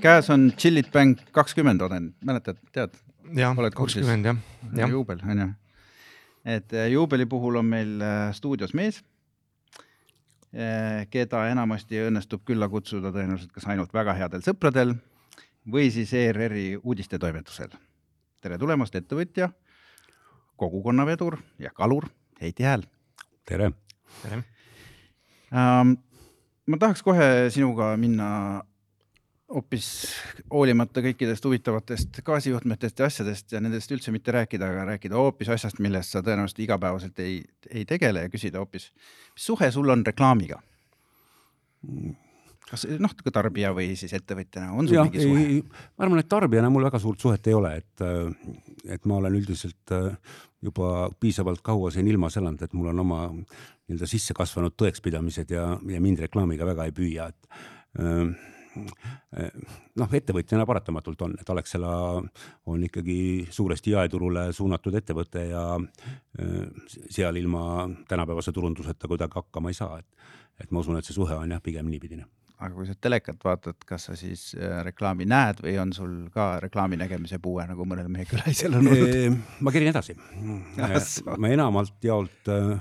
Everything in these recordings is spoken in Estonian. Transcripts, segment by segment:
käes on Chillit Bang kakskümmend olen, mäletad, tead? jah, kakskümmend jah, jah. juubel on ju. et äh, juubeli puhul on meil äh, stuudios mees, keda enamasti õnnestub külla kutsuda tõenäoliselt kas ainult väga headel sõpradel või siis ERR-i uudistetoimetusel. tere tulemast, ettevõtja, kogukonnavedur ja kalur Heiti Hääl. tere. tere ähm,. Ma tahaks kohe sinuga minna hoopis hoolimata kõikidest huvitavatest gaasijuhtmetest ja asjadest ja nendest üldse mitte rääkida, aga rääkida hoopis asjast, millest sa tõenäoliselt igapäevaselt ei, ei tegele ja küsida hoopis, mis suhe sul on reklaamiga? kas noh, ka tarbija või siis ettevõtjana on sul ja, mingi suhe? ma arvan, et tarbijana mul väga suurt suhet ei ole, et, et ma olen üldiselt juba piisavalt kaua siin ilmas elanud, et mul on oma nii-öelda sisse kasvanud tõekspidamised ja, ja mind reklaamiga väga ei püüa, et noh, ettevõtjana paratamatult on, et Alexela on ikkagi suuresti jaeturule suunatud ettevõte ja äh, seal ilma tänapäevase turunduseta kuidagi hakkama ei saa, et, et ma usun, et see suhe on jah, pigem niipidine aga kui sa telekat vaatad, kas sa siis äh, reklaami näed või on sul ka reklaami nägemise puue, nagu mõnel meie külalisel on olnud? ma kerin edasi. ma enamalt jaolt äh,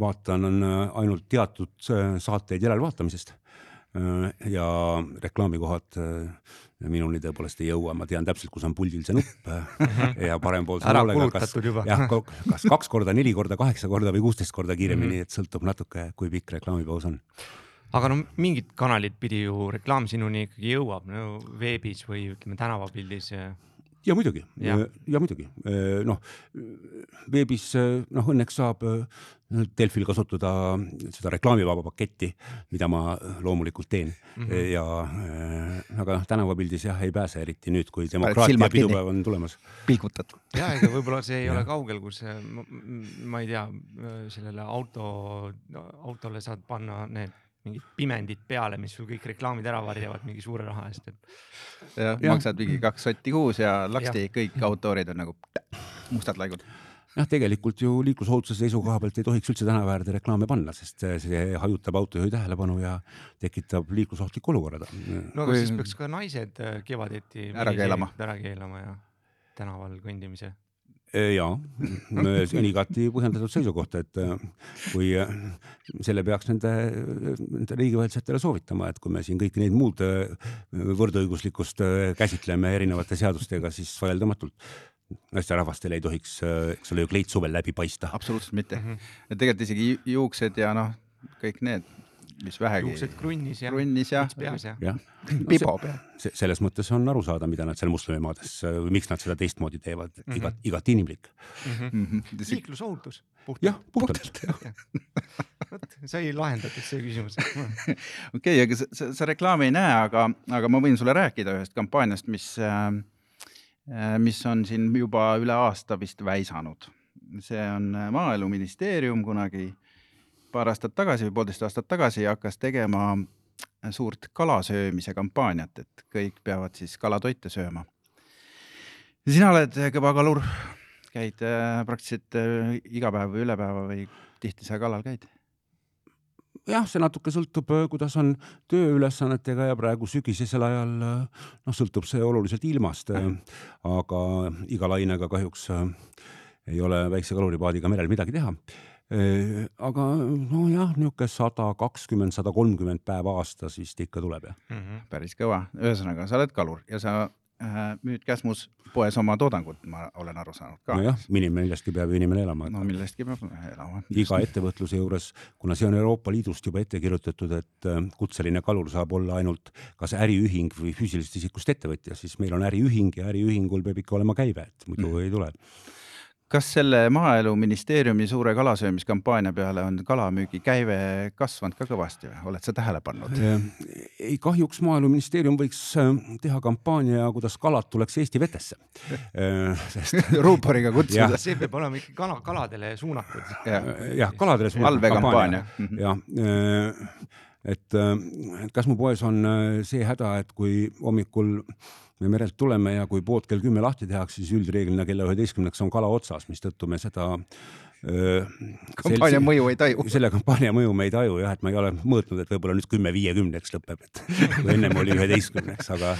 vaatan ainult teatud saateid järelvaatamisest Äh, ja reklaamikohad äh, minuni tõepoolest ei jõua, ma tean täpselt, kus on puldil see nupp mhm. ja parempoolse kulutatud juba. jah, kas kaks korda, neli korda, kaheksa korda või kuusteist korda kiiremini, mhm. et sõltub natuke, kui pikk reklaamipaus on aga no mingid kanalid pidi ju reklaam sinuni ikkagi jõuab, no veebis või ütleme tänavapildis ja muidugi ja, ja muidugi noh, veebis noh, õnneks saab Delfil kasutada seda reklaamivaba paketti, mida ma loomulikult teen mm -hmm. ja aga noh, tänavapildis jah, ei pääse eriti nüüd, kui demokraatia pidupäev on tulemas. pilgutad. ja ega võib-olla see ei ole kaugel, kus ma, ma ei tea, sellele auto, autole saad panna need mingid pimendid peale, mis sul kõik reklaamid ära varjavad mingi suure raha eest, et. jah ja., maksad mingi kaks sotti kuus ja laksti ja. kõik autorid on nagu mustad laigud jah, tegelikult ju liiklusohutuse seisukoha pealt ei tohiks üldse tänava äärde reklaame panna, sest see hajutab autojuhi tähelepanu ja tekitab liiklusohtliku olukorra. no aga siis peaks ka naised kevadeti ära keelama, ära keelama ja tänaval kõndimise ja see on igati põhjendatud seisukoht, et äh, kui äh, selle peaks nende, nende riigivalitsetele soovitama, et kui me siin kõiki neid muud äh, võrdõiguslikkust käsitleme erinevate seadustega, siis vaieldamatult naisterahvastel ei tohiks, eks ole ju, kleit suvel läbi paista. absoluutselt mitte mm. -hmm. ja tegelikult isegi juuksed ja noh, kõik need mis vähegi. juuksed krunnis ja. krunnis ja. peas ja. jah no,. pibo peal. selles mõttes on aru saada, mida nad seal moslemimaades või miks nad seda teistmoodi teevad mm, -hmm. igat, igati inimlik mm. -hmm. Mm -hmm. liiklusohutus. jah, puhtalt. vot sai lahendatud see küsimus. okei, aga sa, sa, sa reklaami ei näe, aga, aga ma võin sulle rääkida ühest kampaaniast, mis äh, mis on siin juba üle aasta vist väisanud. see on Maaeluministeerium kunagi paar aastat tagasi või poolteist aastat tagasi hakkas tegema suurt kalasöömise kampaaniat, et kõik peavad siis kalatoite sööma. sina oled kõva kalur, käid äh, praktiliselt äh, iga päev või üle päeva või tihti sa kalal käid? jah, see natuke sõltub, äh, kuidas on tööülesannetega ja praegu sügisesel ajal noh, sõltub see oluliselt ilmast, aga iga lainega kahjuks ei ole väikse kaluripaadiga merel midagi teha aga nojah, niisugune sada kakskümmend, sada kolmkümmend päeva aastas vist ikka tuleb jah mm. -hmm. päris kõva, ühesõnaga sa oled kalur ja sa äh, müüd Käsmus poes oma toodangut, ma olen aru saanud ka. nojah, millestki peab inimene elama. no millestki peab elama. iga ettevõtluse juures, kuna see on Euroopa Liidust juba ette kirjutatud, et äh, kutseline kalur saab olla ainult kas äriühing või füüsilisest isikust ettevõtja, siis meil on äriühing ja äriühingul peab ikka olema käive, et muidu mm. ei tule kas selle Maaeluministeeriumi suure kalasöömiskampaania peale on kalamüügi käive kasvanud ka kõvasti või oled sa tähele pannud? ei, kahjuks Maaeluministeerium võiks äh, teha kampaania, kuidas kalad tuleks Eesti vetesse äh, sest ruuporiga kutsuda. see peab olema ikka kala, kaladele suunatud. jah, kaladele suunatud valvekampaania. jah, äh, et, et kas mu poes on see häda, et kui hommikul me merelt tuleme ja kui pood kell kümme lahti tehakse, siis üldreeglina kella üheteistkümneks on kala otsas, mistõttu me seda kampaania mõju ei taju. selle kampaania mõju me ei taju jah, et ma ei ole mõõtnud, et võib-olla nüüd kümme viiekümneks lõpeb, et ennem oli üheteistkümneks, aga,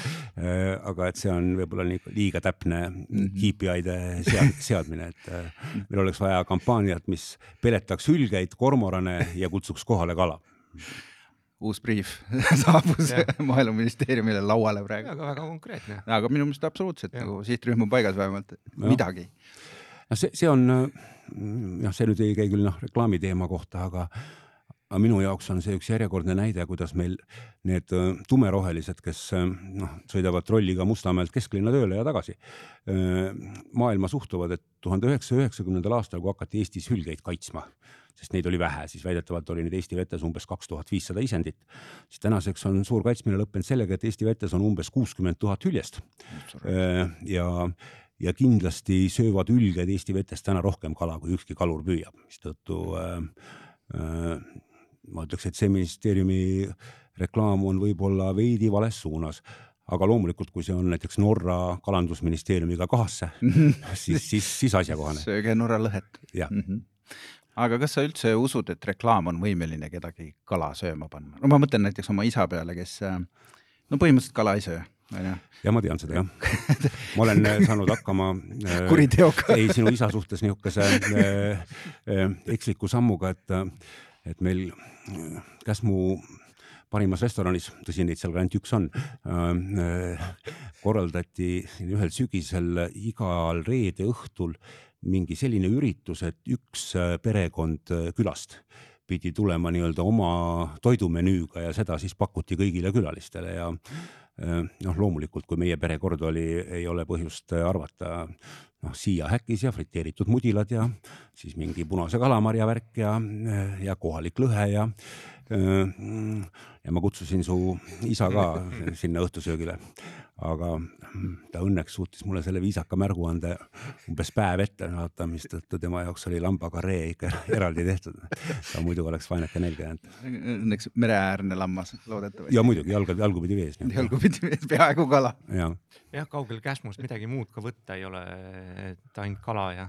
aga et see on võib-olla liiga täpne Mhm. KPI-de sead, seadmine, et meil oleks vaja kampaaniat, mis peletaks hülgeid, kormorane ja kutsuks kohale kala uus briif saabus maaeluministeeriumile lauale praegu. aga väga konkreetne. aga minu meelest absoluutselt ja. nagu sihtrühm on paigas vähemalt, midagi. no see, see on noh, see nüüd ei käi küll noh reklaami teema kohta, aga aga minu jaoks on see üks järjekordne näide, kuidas meil need tumerohelised, kes noh, sõidavad trolliga Mustamäelt kesklinna tööle ja tagasi, maailma suhtuvad, et tuhande üheksasaja üheksakümnendal aastal, kui hakati Eestis hülgeid kaitsma, sest neid oli vähe, siis väidetavalt oli neid Eesti vetes umbes kaks tuhat viissada isendit, siis tänaseks on suur kaitsmine lõppenud sellega, et Eesti vetes on umbes kuuskümmend tuhat hüljest. ja ja kindlasti söövad hülged Eesti vetes täna rohkem kala, kui ükski kalur püüab, mistõttu äh, äh, ma ütleks, et see ministeeriumi reklaam on võib-olla veidi vales suunas, aga loomulikult, kui see on näiteks Norra kalandusministeeriumiga kahasse siis, siis, siis asjakohane. sööge Norra lõhet. Mm -hmm. Aga kas sa üldse usud, et reklaam on võimeline kedagi kala sööma panna? no ma mõtlen näiteks oma isa peale, kes no põhimõtteliselt kala ei söö onju. ja ma tean seda jah. ma olen saanud hakkama kuriteoga ei, sinu isa suhtes niisuguse äh, äh, eksliku sammuga, et et meil Käsmu parimas restoranis, tõsi, neid seal ka ainult üks on äh,, korraldati ühel sügisel igal reede õhtul mingi selline üritus, et üks perekond külast pidi tulema nii-öelda oma toidumenüüga ja seda siis pakuti kõigile külalistele ja noh, loomulikult, kui meie perekord oli, ei ole põhjust arvata noh, siiahäkis ja friteeritud mudilad ja siis mingi punase kalamarja värk ja, ja kohalik lõhe ja ja ma kutsusin su isa ka sinna õhtusöögile, aga ta õnneks suutis mulle selle viisaka märgu anda umbes päev ette saata, mistõttu tema jaoks oli lambakaree ikka eraldi tehtud. ta muidu oleks vaeneke nälga jäänud. Õnneks mereäärne lammas loodetavasti. ja muidugi jalg, jalgupidi vees. jalgupidi vees, peaaegu kala. jah ja, kaugel Käsmust midagi muud ka võtta ei ole, et ainult kala ja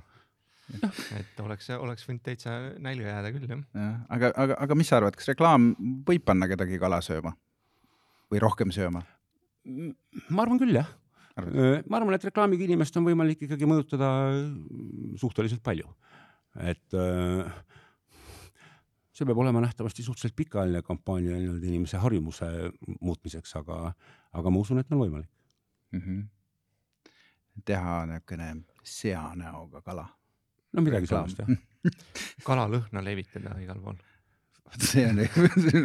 et oleks, oleks võinud täitsa nälga jääda küll jah ja,. aga, aga, aga mis sa arvad, kas reklaam võib panna kedagi kala sööma või rohkem sööma? Ma arvan küll jah. ma arvan, et reklaamiga inimest on võimalik ikkagi mõjutada suhteliselt palju, et see peab olema nähtavasti suhteliselt pikaajaline kampaania nii-öelda inimese harjumuse muutmiseks, aga, aga ma usun, et on võimalik mm. -hmm. teha niisugune seanäoga kala no midagi sarnast jah. kalalõhna levitada igal pool. see on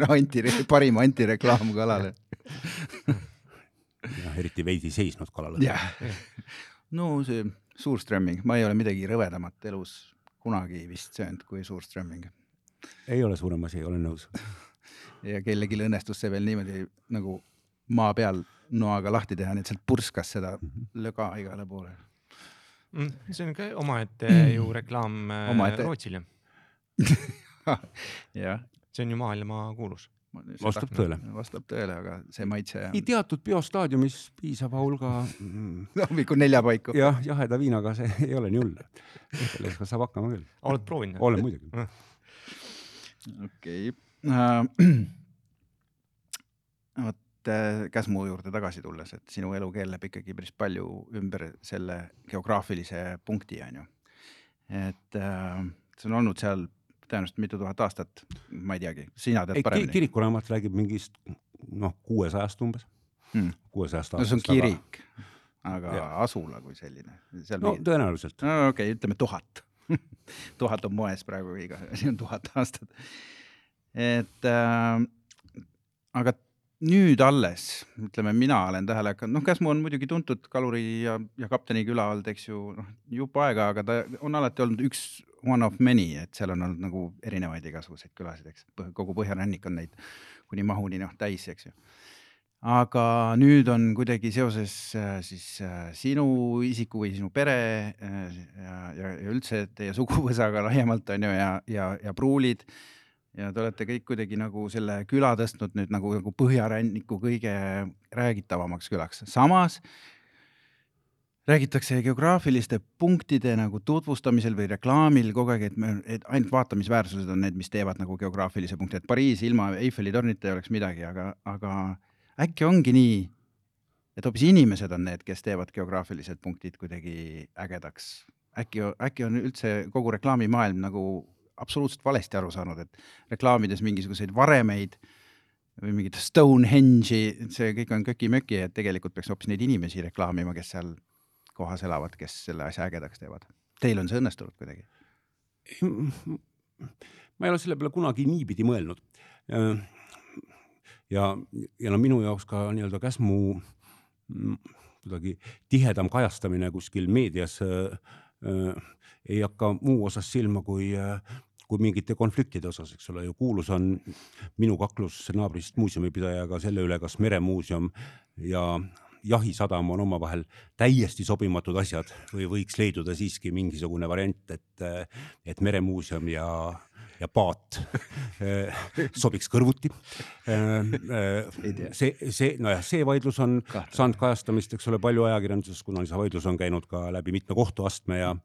anti, parim antireklaam kalale. jah, eriti veidi seisnud kalalõhna. jah, no see suurströmming, ma ei ole midagi rõvedamat elus kunagi vist söönud kui suurströmming. ei ole suurem asi, olen nõus. ja kellelgi õnnestus see veel niimoodi nagu maa peal noaga lahti teha, nii et sealt purskas seda löga igale poole Mm, see on ka omaette mm. ju reklaam äh, omaette. Rootsil ju jah. see on ju maailmakuulus. Vastab tõele. vastab tõele, aga see maitse. nii teatud biostaadiumis piisava hulga mm, hommikul nelja paiku. jah, jaheda viinaga see ei ole nii hull. sellega saab hakkama küll. oled proovinud? olen muidugi. okei. Äh, vot Käsmu juurde tagasi tulles, et sinu elu keerleb ikkagi päris palju ümber selle geograafilise punkti, on ju. et äh, see on olnud seal tõenäoliselt mitu tuhat aastat, ma ei teagi, sina tead paremini. kirikuraamat räägib mingist noh, kuuesajast umbes hmm., kuuesajast aastast. no see on kirik, aga ja. asula kui selline. no mingi... tõenäoliselt. no okei okay,, ütleme tuhat tuhat on moes praegu, iga asi on tuhat aastat. et äh, aga nüüd alles, ütleme, mina olen tähele hakanud, noh, Käsmu on muidugi tuntud kaluri ja, ja kapteni küla olnud, eks ju, noh, jupp aega, aga ta on alati olnud üks one of many, et seal on olnud nagu erinevaid igasuguseid külasid, eks, kogu põhjarannik on neid kuni mahuni noh täis, eks ju. aga nüüd on kuidagi seoses siis sinu isiku või sinu pere ja, ja, ja üldse teie suguvõsaga laiemalt on ju ja, ja, ja pruulid. Ja te olete kõik kuidagi nagu selle küla tõstnud nüüd nagu, nagu põhjaranniku kõige räägitavamaks külaks, samas räägitakse geograafiliste punktide nagu tutvustamisel või reklaamil kogu aeg, et me, et ainult vaatamisväärsused on need, mis teevad nagu geograafilise punkti, et Pariis ilma Eiffeli tornita ei oleks midagi, aga, aga äkki ongi nii, et hoopis inimesed on need, kes teevad geograafilised punktid kuidagi ägedaks. äkki, äkki on üldse kogu reklaamimaailm nagu absoluutselt valesti aru saanud, et reklaamides mingisuguseid varemeid või mingit Stonehenge'i, see kõik on köki-möki, et tegelikult peaks hoopis neid inimesi reklaamima, kes seal kohas elavad, kes selle asja ägedaks teevad. Teil on see õnnestunud kuidagi? ma ei ole selle peale kunagi niipidi mõelnud. ja, ja no minu jaoks ka nii-öelda Käsmu mm, kuidagi tihedam kajastamine kuskil meedias äh, ei hakka muu osas silma kui äh, kui mingite konfliktide osas, eks ole ju, kuulus on minu kaklus naabrist muuseumipidajaga selle üle, kas meremuuseum ja jahisadam on omavahel täiesti sobimatud asjad või võiks leiduda siiski mingisugune variant, et, et meremuuseum ja, ja paat sobiks kõrvuti. see, see, nojah, see vaidlus on Kahte. saanud kajastamist, eks ole, palju ajakirjanduses, kuna see vaidlus on käinud ka läbi mitme kohtuastme ja,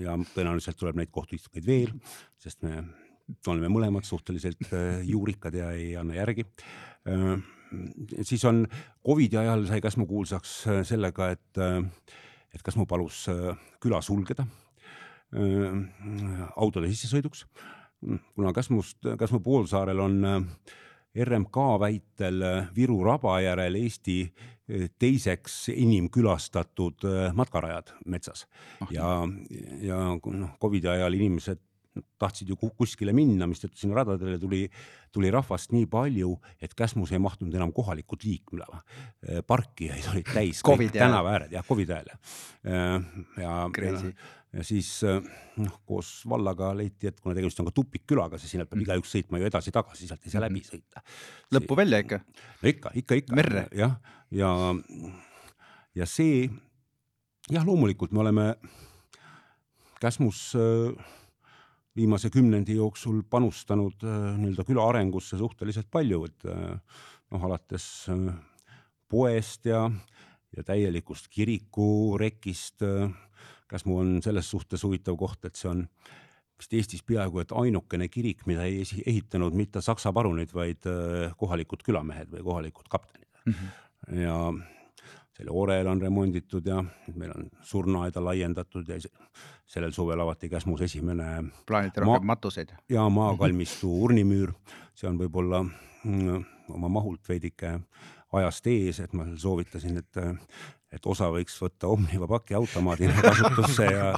ja tõenäoliselt tuleb neid kohtuistungeid veel, sest me oleme mõlemad suhteliselt juurikad ja ei anna järgi siis on Covidi ajal sai Käsmu kuulsaks äh, sellega, et, äh, et Käsmu palus äh, küla sulgeda autode sissesõiduks, kuna Käsmust, Käsmu poolsaarel on RMK väitel Viru raba järel Eesti teiseks enim külastatud matkarajad metsas ah. ja, ja noh, Covidi ajal inimesed tahtsid ju kuskile minna, mistõttu sinna radadele tuli, tuli rahvast nii palju, et Käsmus ei mahtunud enam kohalikud liikuma. parkijaid olid täis kõik tänavaääred, jah, Covidi ajal jah. ja, ja, ja siis noh, koos vallaga leiti, et kuna tegemist on ka tupikkülaga, siis sinna peab mm. igaüks sõitma ju edasi-tagasi, sealt ei saa läbi mm-hmm. sõita. lõppu välja ikka? no ikka, ikka, ikka. merre? jah, ja, ja, ja see jah, loomulikult me oleme Käsmus äh, viimase kümnendi jooksul panustanud äh, nii-öelda küla arengusse suhteliselt palju, et äh, noh, alates äh, poest ja, ja täielikust kirikurekist. Käsmu on selles suhtes huvitav koht, et see on vist Eestis peaaegu et ainukene kirik, mida ei ehitanud mitte saksa parunid, vaid kohalikud külamehed või kohalikud kaptenid mm. -hmm. ja selle orel on remonditud ja meil on surnuaeda laiendatud ja sellel suvel avati Käsmus esimene. plaanite rohkem ma matuseid? ja maakalmistu urnimüür, see on võib-olla mm, oma mahult veidike ajast ees, et ma soovitasin, et et osa võiks võtta Omniva pakiautomaadina kasutusse ja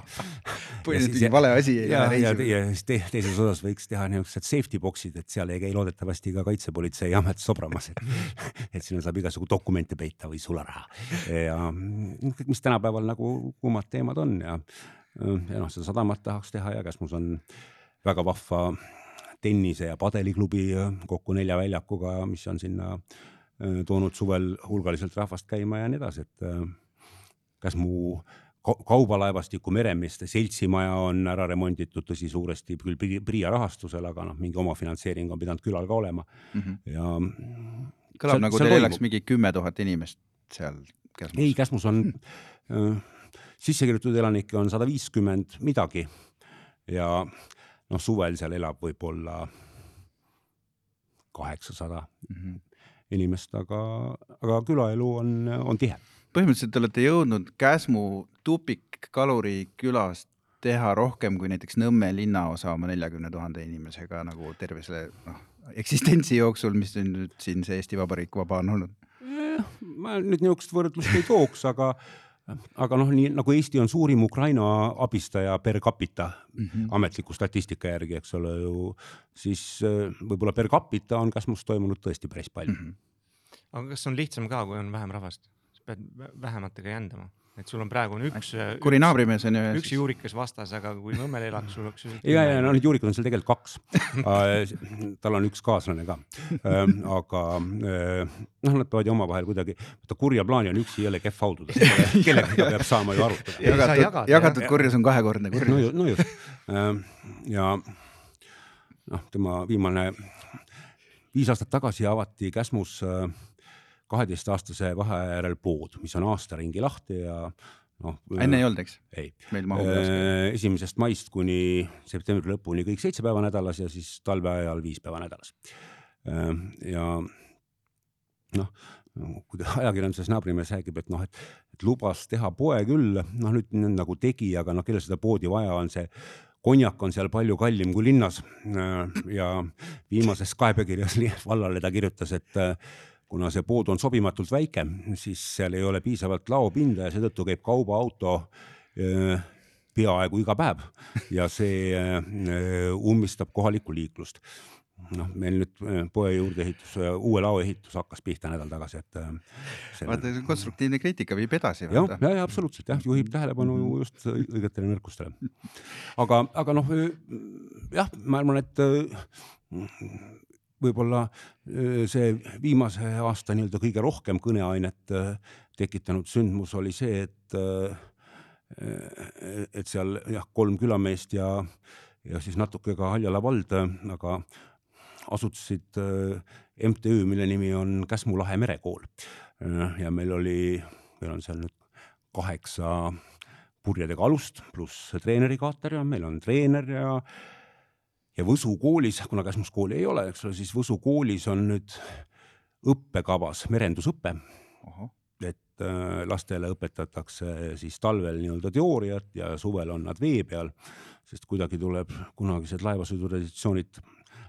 põhimõtteliselt vale asi lähe reisile. ja siis te, teises osas võiks teha niisugused safety box'id, et seal ei käi loodetavasti ka kaitsepolitseiamet sobramas, et et sinna saab igasugu dokumente peita või sularaha ja mis tänapäeval nagu kuumad teemad on ja ja noh, seda sadamat tahaks teha ja Käsmus on väga vahva tennise ja padeliklubi kokku nelja väljakuga, mis on sinna äh, Äh, toonud suvel hulgaliselt rahvast käima ja nii edasi, et äh, kas mu kaubalaevastiku meremeeste seltsimaja on ära remonditud, tõsi, suuresti küll PRIA rahastusel, aga noh, mingi omafinantseering on pidanud külal ka olema mm -hmm. ja. kõlab nagu teil elaks mingi kümme tuhat inimest seal Käsmus. ei, Käsmus on äh, sisse kirjutatud elanikke on sada viiskümmend midagi ja noh, suvel seal elab võib-olla kaheksasada mm -hmm inimest, aga, aga külaelu on, on tihe. põhimõtteliselt te olete jõudnud Käsmu tupikkaluri külast teha rohkem kui näiteks Nõmme linnaosa oma neljakümne tuhande inimesega nagu terve selle noh, eksistentsi jooksul, mis nüüd siin see Eesti Vabariik vaba on olnud? Eh, ma nüüd niisugust võrdlust ei tooks, aga aga noh, nii nagu Eesti on suurim Ukraina abistaja per capita mm -hmm. ametliku statistika järgi, eks ole ju, siis äh, võib-olla per capita on Käsmus toimunud tõesti päris palju mm. -hmm. aga kas on lihtsam ka, kui on vähem rahvast, sa pead vähematega jändama? Et sul on praegu on üks. kuri naabrimees on ju. üks juurikas vastas, aga kui Nõmmel elaks, sul oleks. ja, ja no need juurikud on seal tegelikult kaks tal on üks kaaslane ka. Ähm, aga äh, noh, nad peavad ju omavahel kuidagi, vaata kurja plaani on üksi jälle kehv haududa, kellega peab saama ju arutada. jagatud, jagatud kurjus on kahekordne kurjus. no, no just ähm, ja noh, tema viimane, viis aastat tagasi avati Käsmus äh, kaheteistaastase vaheaja järel pood, mis on aasta ringi lahti ja noh. enne ei olnud, eks? ei. üles. esimesest maist kuni septembri lõpuni kõik seitse päeva nädalas ja siis talve ajal viis päeva nädalas. ja noh, kui ajakirjanduses naabrimees räägib, et noh, et, et lubas teha poe küll, noh nüüd nagu tegi, aga noh, kellel seda poodi vaja on, see konjak on seal palju kallim kui linnas. ja viimases kaebekirjas vallale ta kirjutas, et kuna see pood on sobimatult väike, siis seal ei ole piisavalt laopinda ja seetõttu käib kaubaauto peaaegu iga päev ja see ummistab kohalikku liiklust noh, meil nüüd äh, poe juurdeehitus, uue lao ehitus hakkas pihta nädal tagasi, et äh, selle.... vaata, konstruktiivne kriitika viib edasi. jah, ja, ja absoluutselt jah, juhib tähelepanu mhm. just õigetele nõrkustele. aga, aga noh, jah, ma arvan, et võib-olla see viimase aasta nii-öelda kõige rohkem kõneainet tekitanud sündmus oli see, et et seal jah, kolm külameest ja, ja siis natuke ka Haljala vald, aga asutasid äh, MTÜ, mille nimi on Käsmu lahe merekool. Äh, ja meil oli, meil on seal nüüd kaheksa purjedega alust pluss treenerikaater ja meil on treener ja ja Võsu koolis, kuna Käsmus kooli ei ole, eks ole, siis Võsu koolis on nüüd õppekavas merendusõpe. et äh, lastele õpetatakse siis talvel nii-öelda teooriat ja suvel on nad vee peal, sest kuidagi tuleb kunagised laevasõidutraditsioonid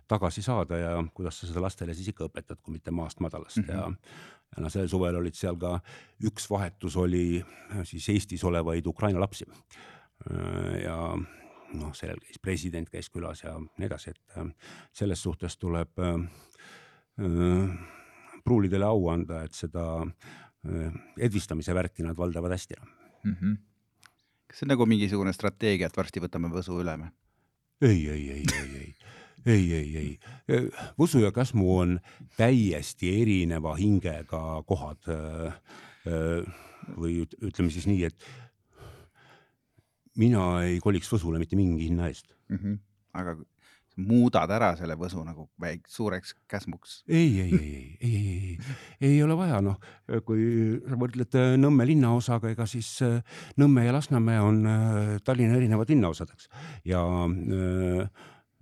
tagasi saada ja kuidas sa seda lastele siis ikka õpetad, kui mitte maast madalast mm -hmm. ja ja noh, sel suvel olid seal ka üks vahetus oli äh, siis Eestis olevaid Ukraina lapsi. Äh, ja noh, sellel käis president käis külas ja nii edasi, et äh, selles suhtes tuleb pruulidele au anda, et seda edvistamise värki nad valdavad hästi mm. -hmm. kas see on nagu mingisugune strateegia, et varsti võtame Võsu üle või? ei, ei, ei, ei, ei ei, ei, ei. Võsu ja Käsmu on täiesti erineva hingega kohad. või ütleme siis nii, et mina ei koliks Võsule mitte mingi hinna eest mm. -hmm. aga muudad ära selle Võsu nagu väik-, suureks käsmuks? ei, ei, ei, ei, ei, ei, ei, ei ole vaja, noh, kui sa võrdled Nõmme linnaosaga, ega siis Nõmme ja Lasnamäe on Tallinna erinevad linnaosad, eks, ja äh,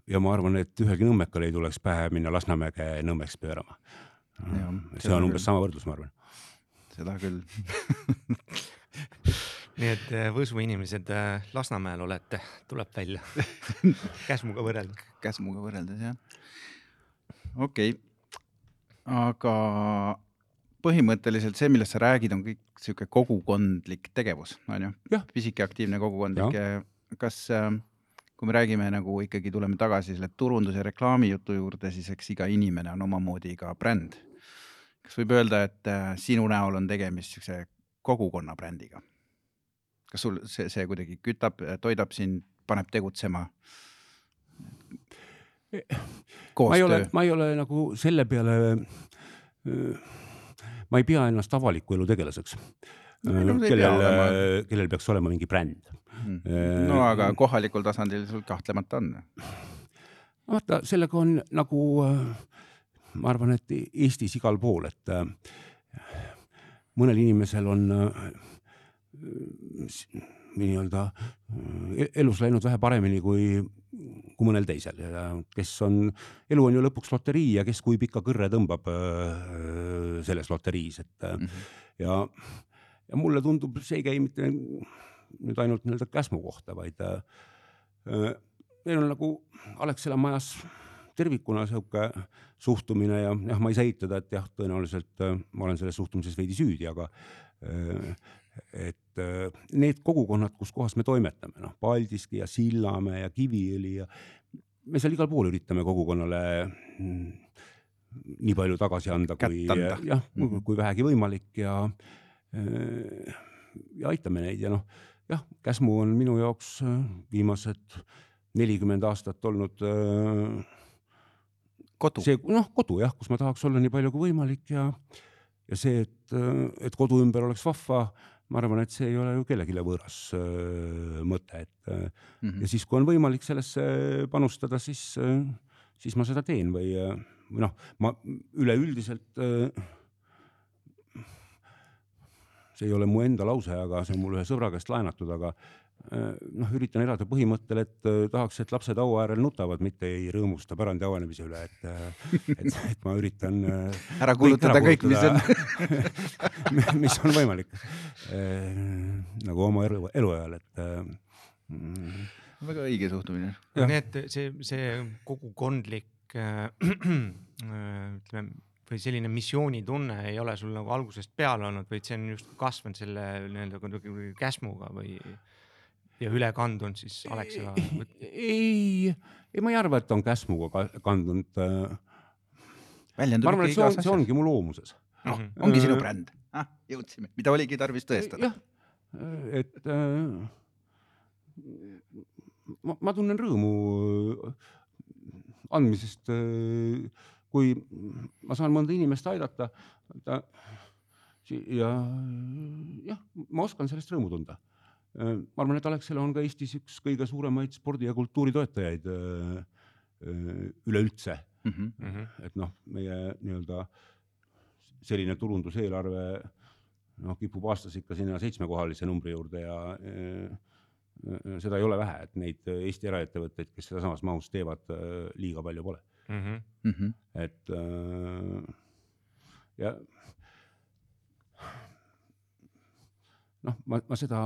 ja ma arvan, et ühelgi nõmmekal ei tuleks pähe minna Lasnamäge Nõmmeks pöörama. see on umbes küll. sama võrdlus, ma arvan. seda küll nii et äh, Võsu inimesed äh, Lasnamäel olete, tuleb välja Käsmuga võrrelda. Käsmuga võrreldes jah. okei okay., aga põhimõtteliselt see, millest sa räägid, on kõik sihuke kogukondlik tegevus, on ju? pisike aktiivne kogukondlik. kas äh, kui me räägime nagu ikkagi tuleme tagasi selle turunduse ja reklaami jutu juurde, siis eks iga inimene on omamoodi ka bränd. kas võib öelda, et sinu näol on tegemist siukse kogukonna brändiga? Kas sul see, see kuidagi kütab, toidab sind, paneb tegutsema? ma ei ole, ma ei ole nagu selle peale, ma ei pea ennast avaliku elu tegelaseks no, kellel, kellel peaks olema mingi bränd mm.. no aga kohalikul tasandil sul kahtlemata on. vaata, sellega on nagu, ma arvan, et Eestis igal pool, et mõnel inimesel on nii-öelda elus läinud vähe paremini kui, kui mõnel teisel kes on, elu on ju lõpuks loterii ja kes kui pika kõrre tõmbab selles loteriis, et mm -hmm. ja ja mulle tundub, see ei käi mitte nüüd ainult nii-öelda Käsmu kohta, vaid äh, meil on nagu Alexela majas tervikuna sihuke suhtumine ja jah, ma ei saa eitada, et jah, tõenäoliselt äh, ma olen selles suhtumises veidi süüdi, aga äh, et äh, need kogukonnad, kus kohas me toimetame, noh, Paldiski ja Sillamäe ja Kiviõli ja me seal igal pool üritame kogukonnale mm, nii palju tagasi anda, kui jah, mhm. kui vähegi võimalik ja äh, ja aitame neid ja noh, jah, Käsmu on minu jaoks äh, viimased nelikümmend aastat olnud kodu, see noh, kodu jah, kus ma tahaks olla nii palju kui võimalik ja ja see, et, et kodu ümber oleks vahva, ma arvan, et see ei ole ju kellelegi võõras äh, mõte, et mm -hmm. ja siis, kui on võimalik sellesse panustada, siis äh,, siis ma seda teen või, noh, ma üleüldiselt see ei ole mu enda lause, aga see on mul ühe sõbra käest laenatud, aga noh, üritan elada põhimõttel, et äh, tahaks, et lapsed haua äärel nutavad, mitte ei rõõmusta pärandi avanemise üle, et, et, et ma üritan ära kulutada kõik, mis on. Mis on võimalik nagu oma elu, eluajal, et mm, väga õige suhtumine. nii et see, see kogukondlik äh, ütleme või selline missioonitunne ei ole sul nagu algusest peale olnud, vaid see on just kasvanud selle nii-öelda kuidagi käsmuga või ja üle kandunud siis Alexiga? ei, ei, ma ei arva, et on käsmuga kandunud. väljendub ma arvan, et see, on, see ongi mu loomuses. noh, ongi sinu bränd ah,, jõudsime, mida oligi tarvis tõestada. jah, et äh, ma, ma tunnen rõõmu andmisest äh, kui ma saan mõnda inimest aidata ta, ja jah, ma oskan sellest rõõmu tunda. Ma arvan, et Alexela on ka Eestis üks kõige suuremaid spordi ja kultuuri toetajaid üleüldse mm. -hmm. et noh, meie nii-öelda selline turunduseelarve noh, kipub aastas ikka sinna seitsmekohalise numbri juurde ja seda ei ole vähe, et neid Eesti eraettevõtteid, kes seda samas mahus teevad, liiga palju pole mm. -hmm. et äh, ja noh, ma, ma seda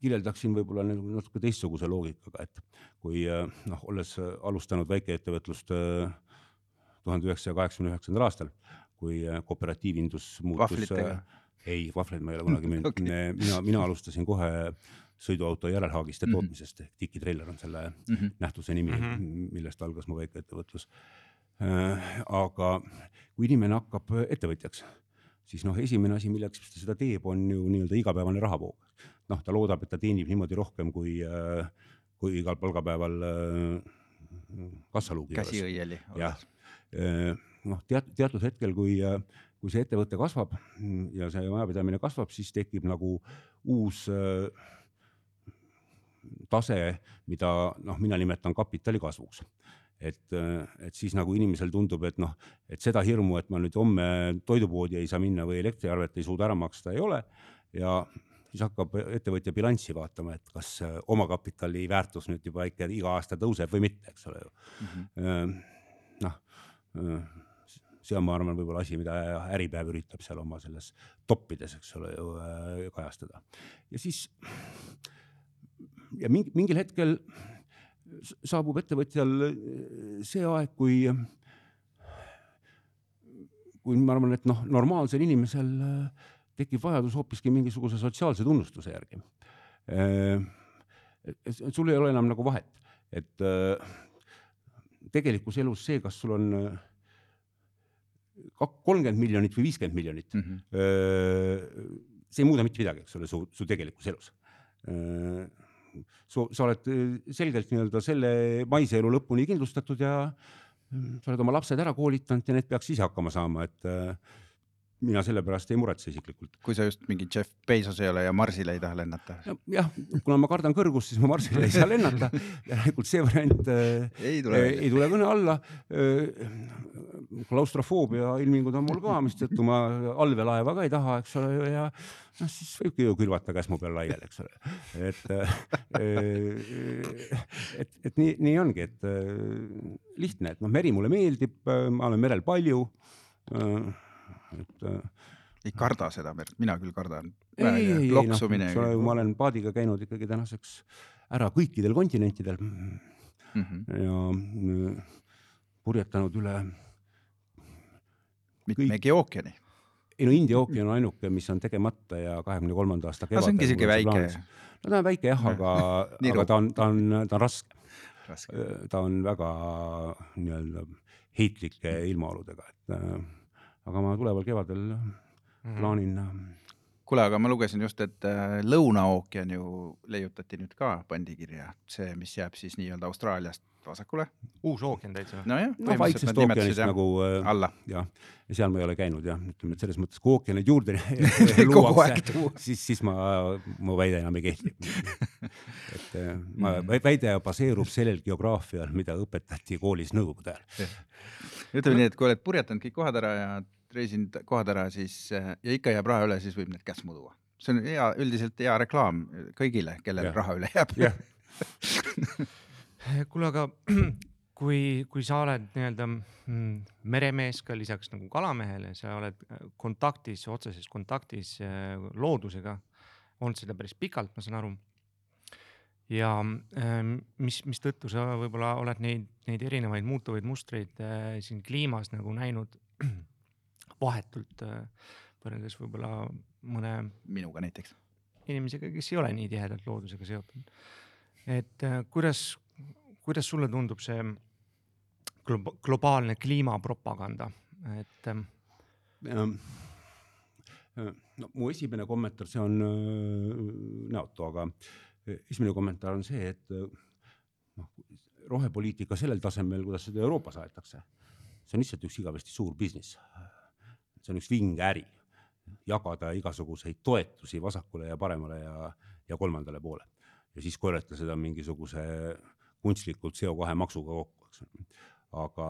kirjeldaksin võib-olla nagu natuke teistsuguse loogikaga, et kui äh, noh, olles alustanud väikeettevõtlust äh, tuhande üheksasaja kaheksakümne üheksandal aastal, kui kooperatiivindus muutus. ei, vahvleid ma ei ole kunagi müünud okay., mina, mina alustasin kohe sõiduauto järelhaagiste mm -hmm. tootmisest ehk Tiki Trailer on selle mm -hmm. nähtuse nimi mm, -hmm. millest algas mu väikeettevõtlus äh,. aga kui inimene hakkab ettevõtjaks, siis noh, esimene asi, milleks ta seda teeb, on ju nii-öelda igapäevane rahavoog. Noh, ta loodab, et ta teenib niimoodi rohkem kui äh,, kui igal palgapäeval äh, kassaluugi juures. käsiõieli. jah äh,, noh, teat-, teatud hetkel, kui kui see ettevõte kasvab ja see majapidamine kasvab, siis tekib nagu uus tase, mida noh, mina nimetan kapitali kasvuks. et, et siis nagu inimesel tundub, et noh, et seda hirmu, et ma nüüd homme toidupoodi ei saa minna või elektriarvet ei suuda ära maksta, ei ole ja siis hakkab ettevõtja bilanssi vaatama, et kas omakapitali väärtus nüüd juba ikka iga aasta tõuseb või mitte, eks ole ju mm -hmm.. noh, see on, ma arvan, võib-olla asi, mida Äripäev üritab seal oma selles toppides, eks ole ju kajastada. ja siis ja mingi, mingil hetkel saabub ettevõtjal see aeg, kui, kui ma arvan, et noh, normaalsel inimesel tekib vajadus hoopiski mingisuguse sotsiaalse tunnustuse järgi. sul ei ole enam nagu vahet, et tegelikus elus see, kas sul on kolmkümmend miljonit või viiskümmend miljonit mm, -hmm. see ei muuda mitte midagi, eks ole, su, su tegelikus elus sa, sa oled selgelt nii-öelda selle maise elu lõpuni kindlustatud ja sa oled oma lapsed ära koolitanud ja need peaks ise hakkama saama, et äh, mina selle pärast ei muretse isiklikult. kui sa just mingi Jeff Bezos ei ole ja Marsile ei taha lennata ja,? jah, kuna ma kardan kõrgust, siis ma Marsile ei saa lennata. järelikult see variant äh, ei tule, ei tule kõne alla klaustrofoobia ilmingud on mul ka, mistõttu ma allveelaeva ka ei taha, eks ole, ja noh, siis võibki ju külvata käsmu peal laiali, eks ole. et, et, et nii, nii ongi, et lihtne, et noh, meri mulle meeldib, ma olen merel palju. Et ei karda seda merd, mina küll kardan. ei, ei, ei noh, ma olen paadiga käinud ikkagi tänaseks ära kõikidel kontinentidel mm. -hmm. ja purjetanud üle mitmegi ookeani. ei no India ookean on ainuke, mis on tegemata ja kahekümne kolmanda aasta kevadel. see ongi siuke väike. no ta on väike jah, aga aga ta on, ta on, ta on raske, raske.. ta on väga nii-öelda heitlike ilmaoludega, et äh, aga ma tuleval kevadel mhm. plaanin mm -hmm kuule, aga ma lugesin just, et äh, Lõuna-ookean ju leiutati nüüd ka pandikirja, see, mis jääb siis nii-öelda Austraaliast vasakule. uus ookean täitsa nojah no,, vaiksest ookeanist nagu äh, alla. jah, ja seal ma ei ole käinud jah, ütleme, et selles mõttes, kui ookeanid juurde luuakse, siis, siis ma, mu väide enam ei kehti et äh, ma, mm. väide baseerub sellel geograafial, mida õpetati koolis nõukogude ajal. Ütleme nii, et kui oled purjetanud kõik kohad ära ja reisinud kohad ära, siis äh, ja ikka jääb raha üle, siis võib need käsmu tuua. see on hea, üldiselt hea reklaam kõigile, kellel Jah. raha üle jääb. kuule, aga kui, kui sa oled nii-öelda mm, meremees ka lisaks nagu kalamehele, sa oled äh, kontaktis, otseses kontaktis äh, loodusega, olnud seda päris pikalt, ma saan aru. Ja ähm, mis, mistõttu sa võib-olla oled neid, neid erinevaid muutuvaid mustreid äh, siin kliimas nagu näinud vahetult äh, võrreldes võib-olla mõne minuga näiteks. inimesega, kes ei ole nii tihedalt loodusega seotud. et äh, kuidas, kuidas sulle tundub see globa- globaalne kliimapropaganda, et ähm, Ähm, no mu esimene kommentaar, see on äh, näotu, aga äh, esimene kommentaar on see, et äh, noh, rohepoliitika sellel tasemel, kuidas seda Euroopas aetakse, see on lihtsalt üks igavesti suur business. see on üks vinge äri, jagada igasuguseid toetusi vasakule ja paremale ja, ja kolmandale poole ja siis korjata seda mingisuguse kunstlikult CO2 maksuga kokku, eks. aga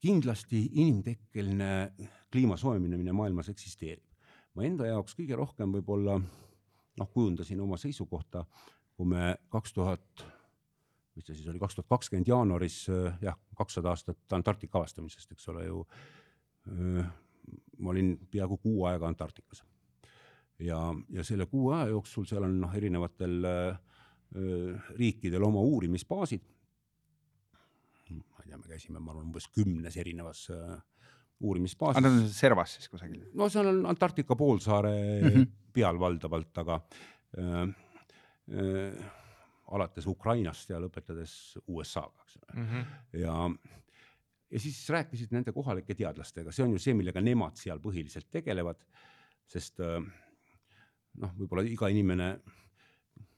kindlasti inimtekkeline kliima soojenemine maailmas eksisteerib. ma enda jaoks kõige rohkem võib-olla noh, kujundasin oma seisukohta, kui me kaks tuhat, mis ta siis oli, kaks tuhat kakskümmend jaanuaris äh, jah, kakssada aastat Antarktika avastamisest, eks ole ju. ma olin peaaegu kuu aega Antarktikas ja, ja selle kuu aja jooksul seal on noh, erinevatel äh, riikidel oma uurimisbaasid ma ei tea, me käisime, ma arvan, umbes kümnes erinevas äh, uurimisbaasis nad on servas siis kusagil? no seal on Antarktika poolsaare mm. -hmm. peal valdavalt, aga äh, äh, alates Ukrainast ja lõpetades USA-ga, eks ole. mm -hmm. ja, ja siis rääkisid nende kohalike teadlastega, see on ju see, millega nemad seal põhiliselt tegelevad, sest äh, noh, võib-olla iga inimene,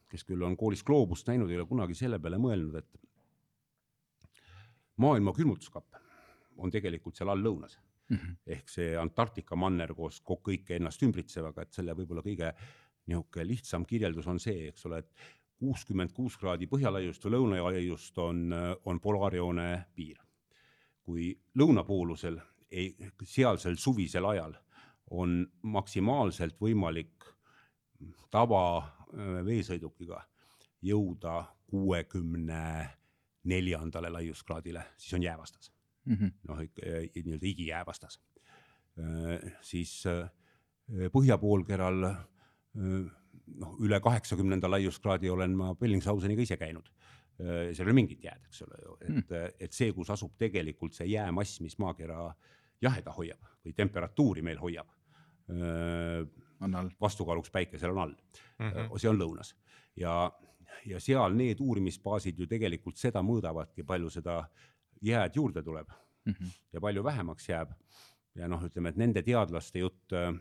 kes küll on koolis gloobust näinud, ei ole kunagi selle peale mõelnud, et maailma külmutuskapp on tegelikult seal all lõunas ehk see Antarktika manner koos kõike ennast ümbritsevaga, et selle võib-olla kõige niisugune lihtsam kirjeldus on see, eks ole, et kuuskümmend kuus kraadi põhjalaiust või lõunalaiust on, on polaarjoone piir. kui lõunapoolusel sealsel suvisel ajal on maksimaalselt võimalik tavaveesõidukiga jõuda kuuekümne neljandale laiuskraadile, siis on jäävastas noh, nii-öelda igijäävastas. siis äh, põhjapoolkeral äh, noh, üle kaheksakümnenda laiuskraadi olen ma Bellingshauseniga ise käinud. seal ei ole mingit jääd, eks ole ju, et, et see, kus asub tegelikult see jäämass, mis maakera jaheda hoiab või temperatuuri meil hoiab, on all. vastukaaluks päikesel on all Mm -hmm. see on lõunas ja, ja seal need uurimisbaasid ju tegelikult seda mõõdavadki, palju seda jääd juurde tuleb ja palju vähemaks jääb. ja noh, ütleme, et nende teadlaste jutt äh,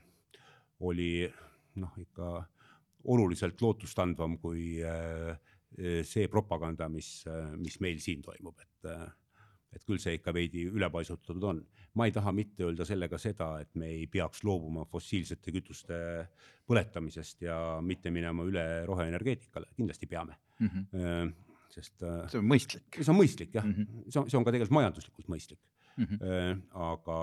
oli noh, ikka oluliselt lootustandvam kui äh, see propaganda, mis, mis meil siin toimub, et äh, et küll see ikka veidi ülepaisutatud on. ma ei taha mitte öelda sellega seda, et me ei peaks loobuma fossiilsete kütuste põletamisest ja mitte minema üle roheenergeetikale, kindlasti peame. Sest äh, see on mõistlik. see on mõistlik jah mm, Mhm. -hmm. see on, see on ka tegelikult majanduslikult mõistlik Mm -hmm. aga,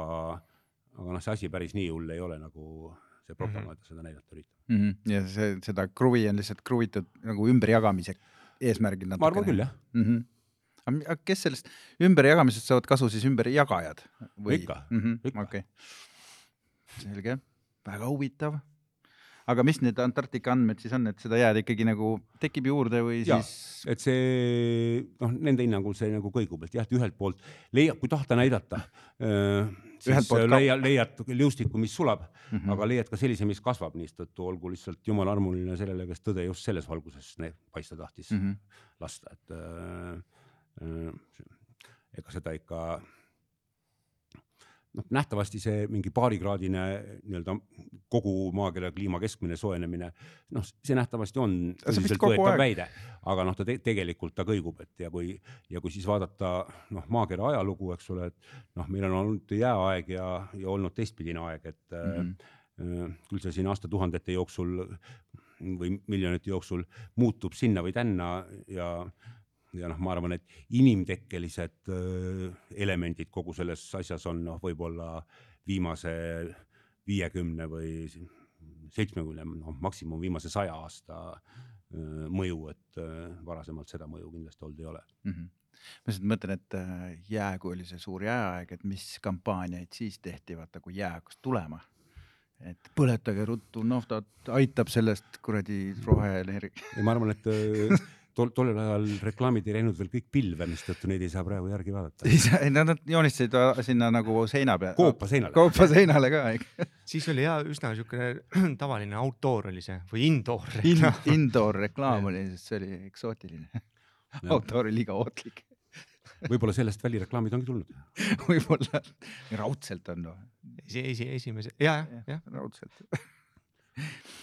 aga noh, see asi päris nii hull ei ole, nagu see propaganda mm -hmm. seda näidata üritab. Mhm. ja see, seda kruvi on lihtsalt kruvitud nagu ümberjagamise eesmärgil ma arvan küll jah, mm. -hmm. aga kes sellest ümberjagamisest saavad kasu siis ümberjagajad või? Ikka, okei ikka. okay., selge, väga huvitav. Aga mis need Antarktika andmed siis on, et seda jääd ikkagi nagu tekib juurde või Jaa. siis? et see noh, nende hinnangul see nagu kõigub, et jah, et ühelt poolt leiab, kui tahta näidata, siis Ühelt poolt ka- leiad, liustiku, mis sulab mm. -hmm. aga leiad ka sellise, mis kasvab, mistõttu olgu lihtsalt jumala armuline sellele, kes tõde just selles valguses paista tahtis mm. -hmm. lasta, et äh, äh, ega seda ikka noh, nähtavasti see mingi paarikraadine nii-öelda kogu maakera kliima keskmine soojenemine, noh, see nähtavasti on tõsiselt võetav väide, aga noh, ta te tegelikult ta kõigub, et ja kui ja kui siis vaadata noh, maakera ajalugu, eks ole, et noh, meil on olnud jääaeg ja, ja olnud teistpidine aeg, et mm. -hmm. küll see siin aastatuhandete jooksul või miljonite jooksul muutub sinna või tänna ja ja noh, ma arvan, et inimtekkelised elemendid kogu selles asjas on noh, võib-olla viimase viiekümne või seitsmekümne, noh maksimum viimase saja aasta mõju, et varasemalt seda mõju kindlasti olnud ei ole mm. -hmm ma lihtsalt mõtlen, et jää, kui oli see suur jääaeg, et mis kampaaniaid siis tehti, vaata kui jää hakkas tulema. et põletage ruttu naftat, aitab sellest kuradi roheenergia. ma arvan, et tol, tollel ajal reklaamid ei läinud veel kõik pilve, mistõttu neid ei saa praegu järgi vaadata. ei saa, nad joonistasid sinna nagu seina peale. koopa seinale. koopa seinale ka, ikka. siis oli ja üsna siukene tavaline outdoor oli see või indoor In, indoor reklaam oli, sest see oli eksootiline. outdoor oli liiga ohtlik võib-olla sellest välireklaamid ongi tulnud. võib-olla, raudselt on no.. esi, esi, esimese ja, ja, jah, raudselt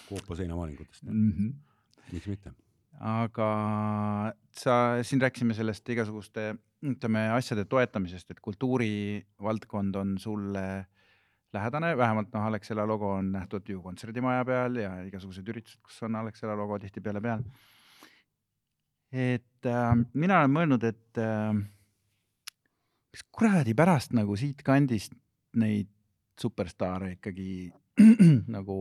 koopa seinamaalingutest mm. -hmm. miks mitte aga sa, siin rääkisime sellest igasuguste, ütleme asjade toetamisest, et kultuurivaldkond on sulle lähedane, vähemalt noh, Alexela logo on nähtud ju kontserdimaja peal ja igasugused üritused, kus on Alexela logo tihtipeale peal. et äh, mina olen mõelnud, et äh, mis kuradi pärast nagu siitkandist neid superstaare ikkagi nagu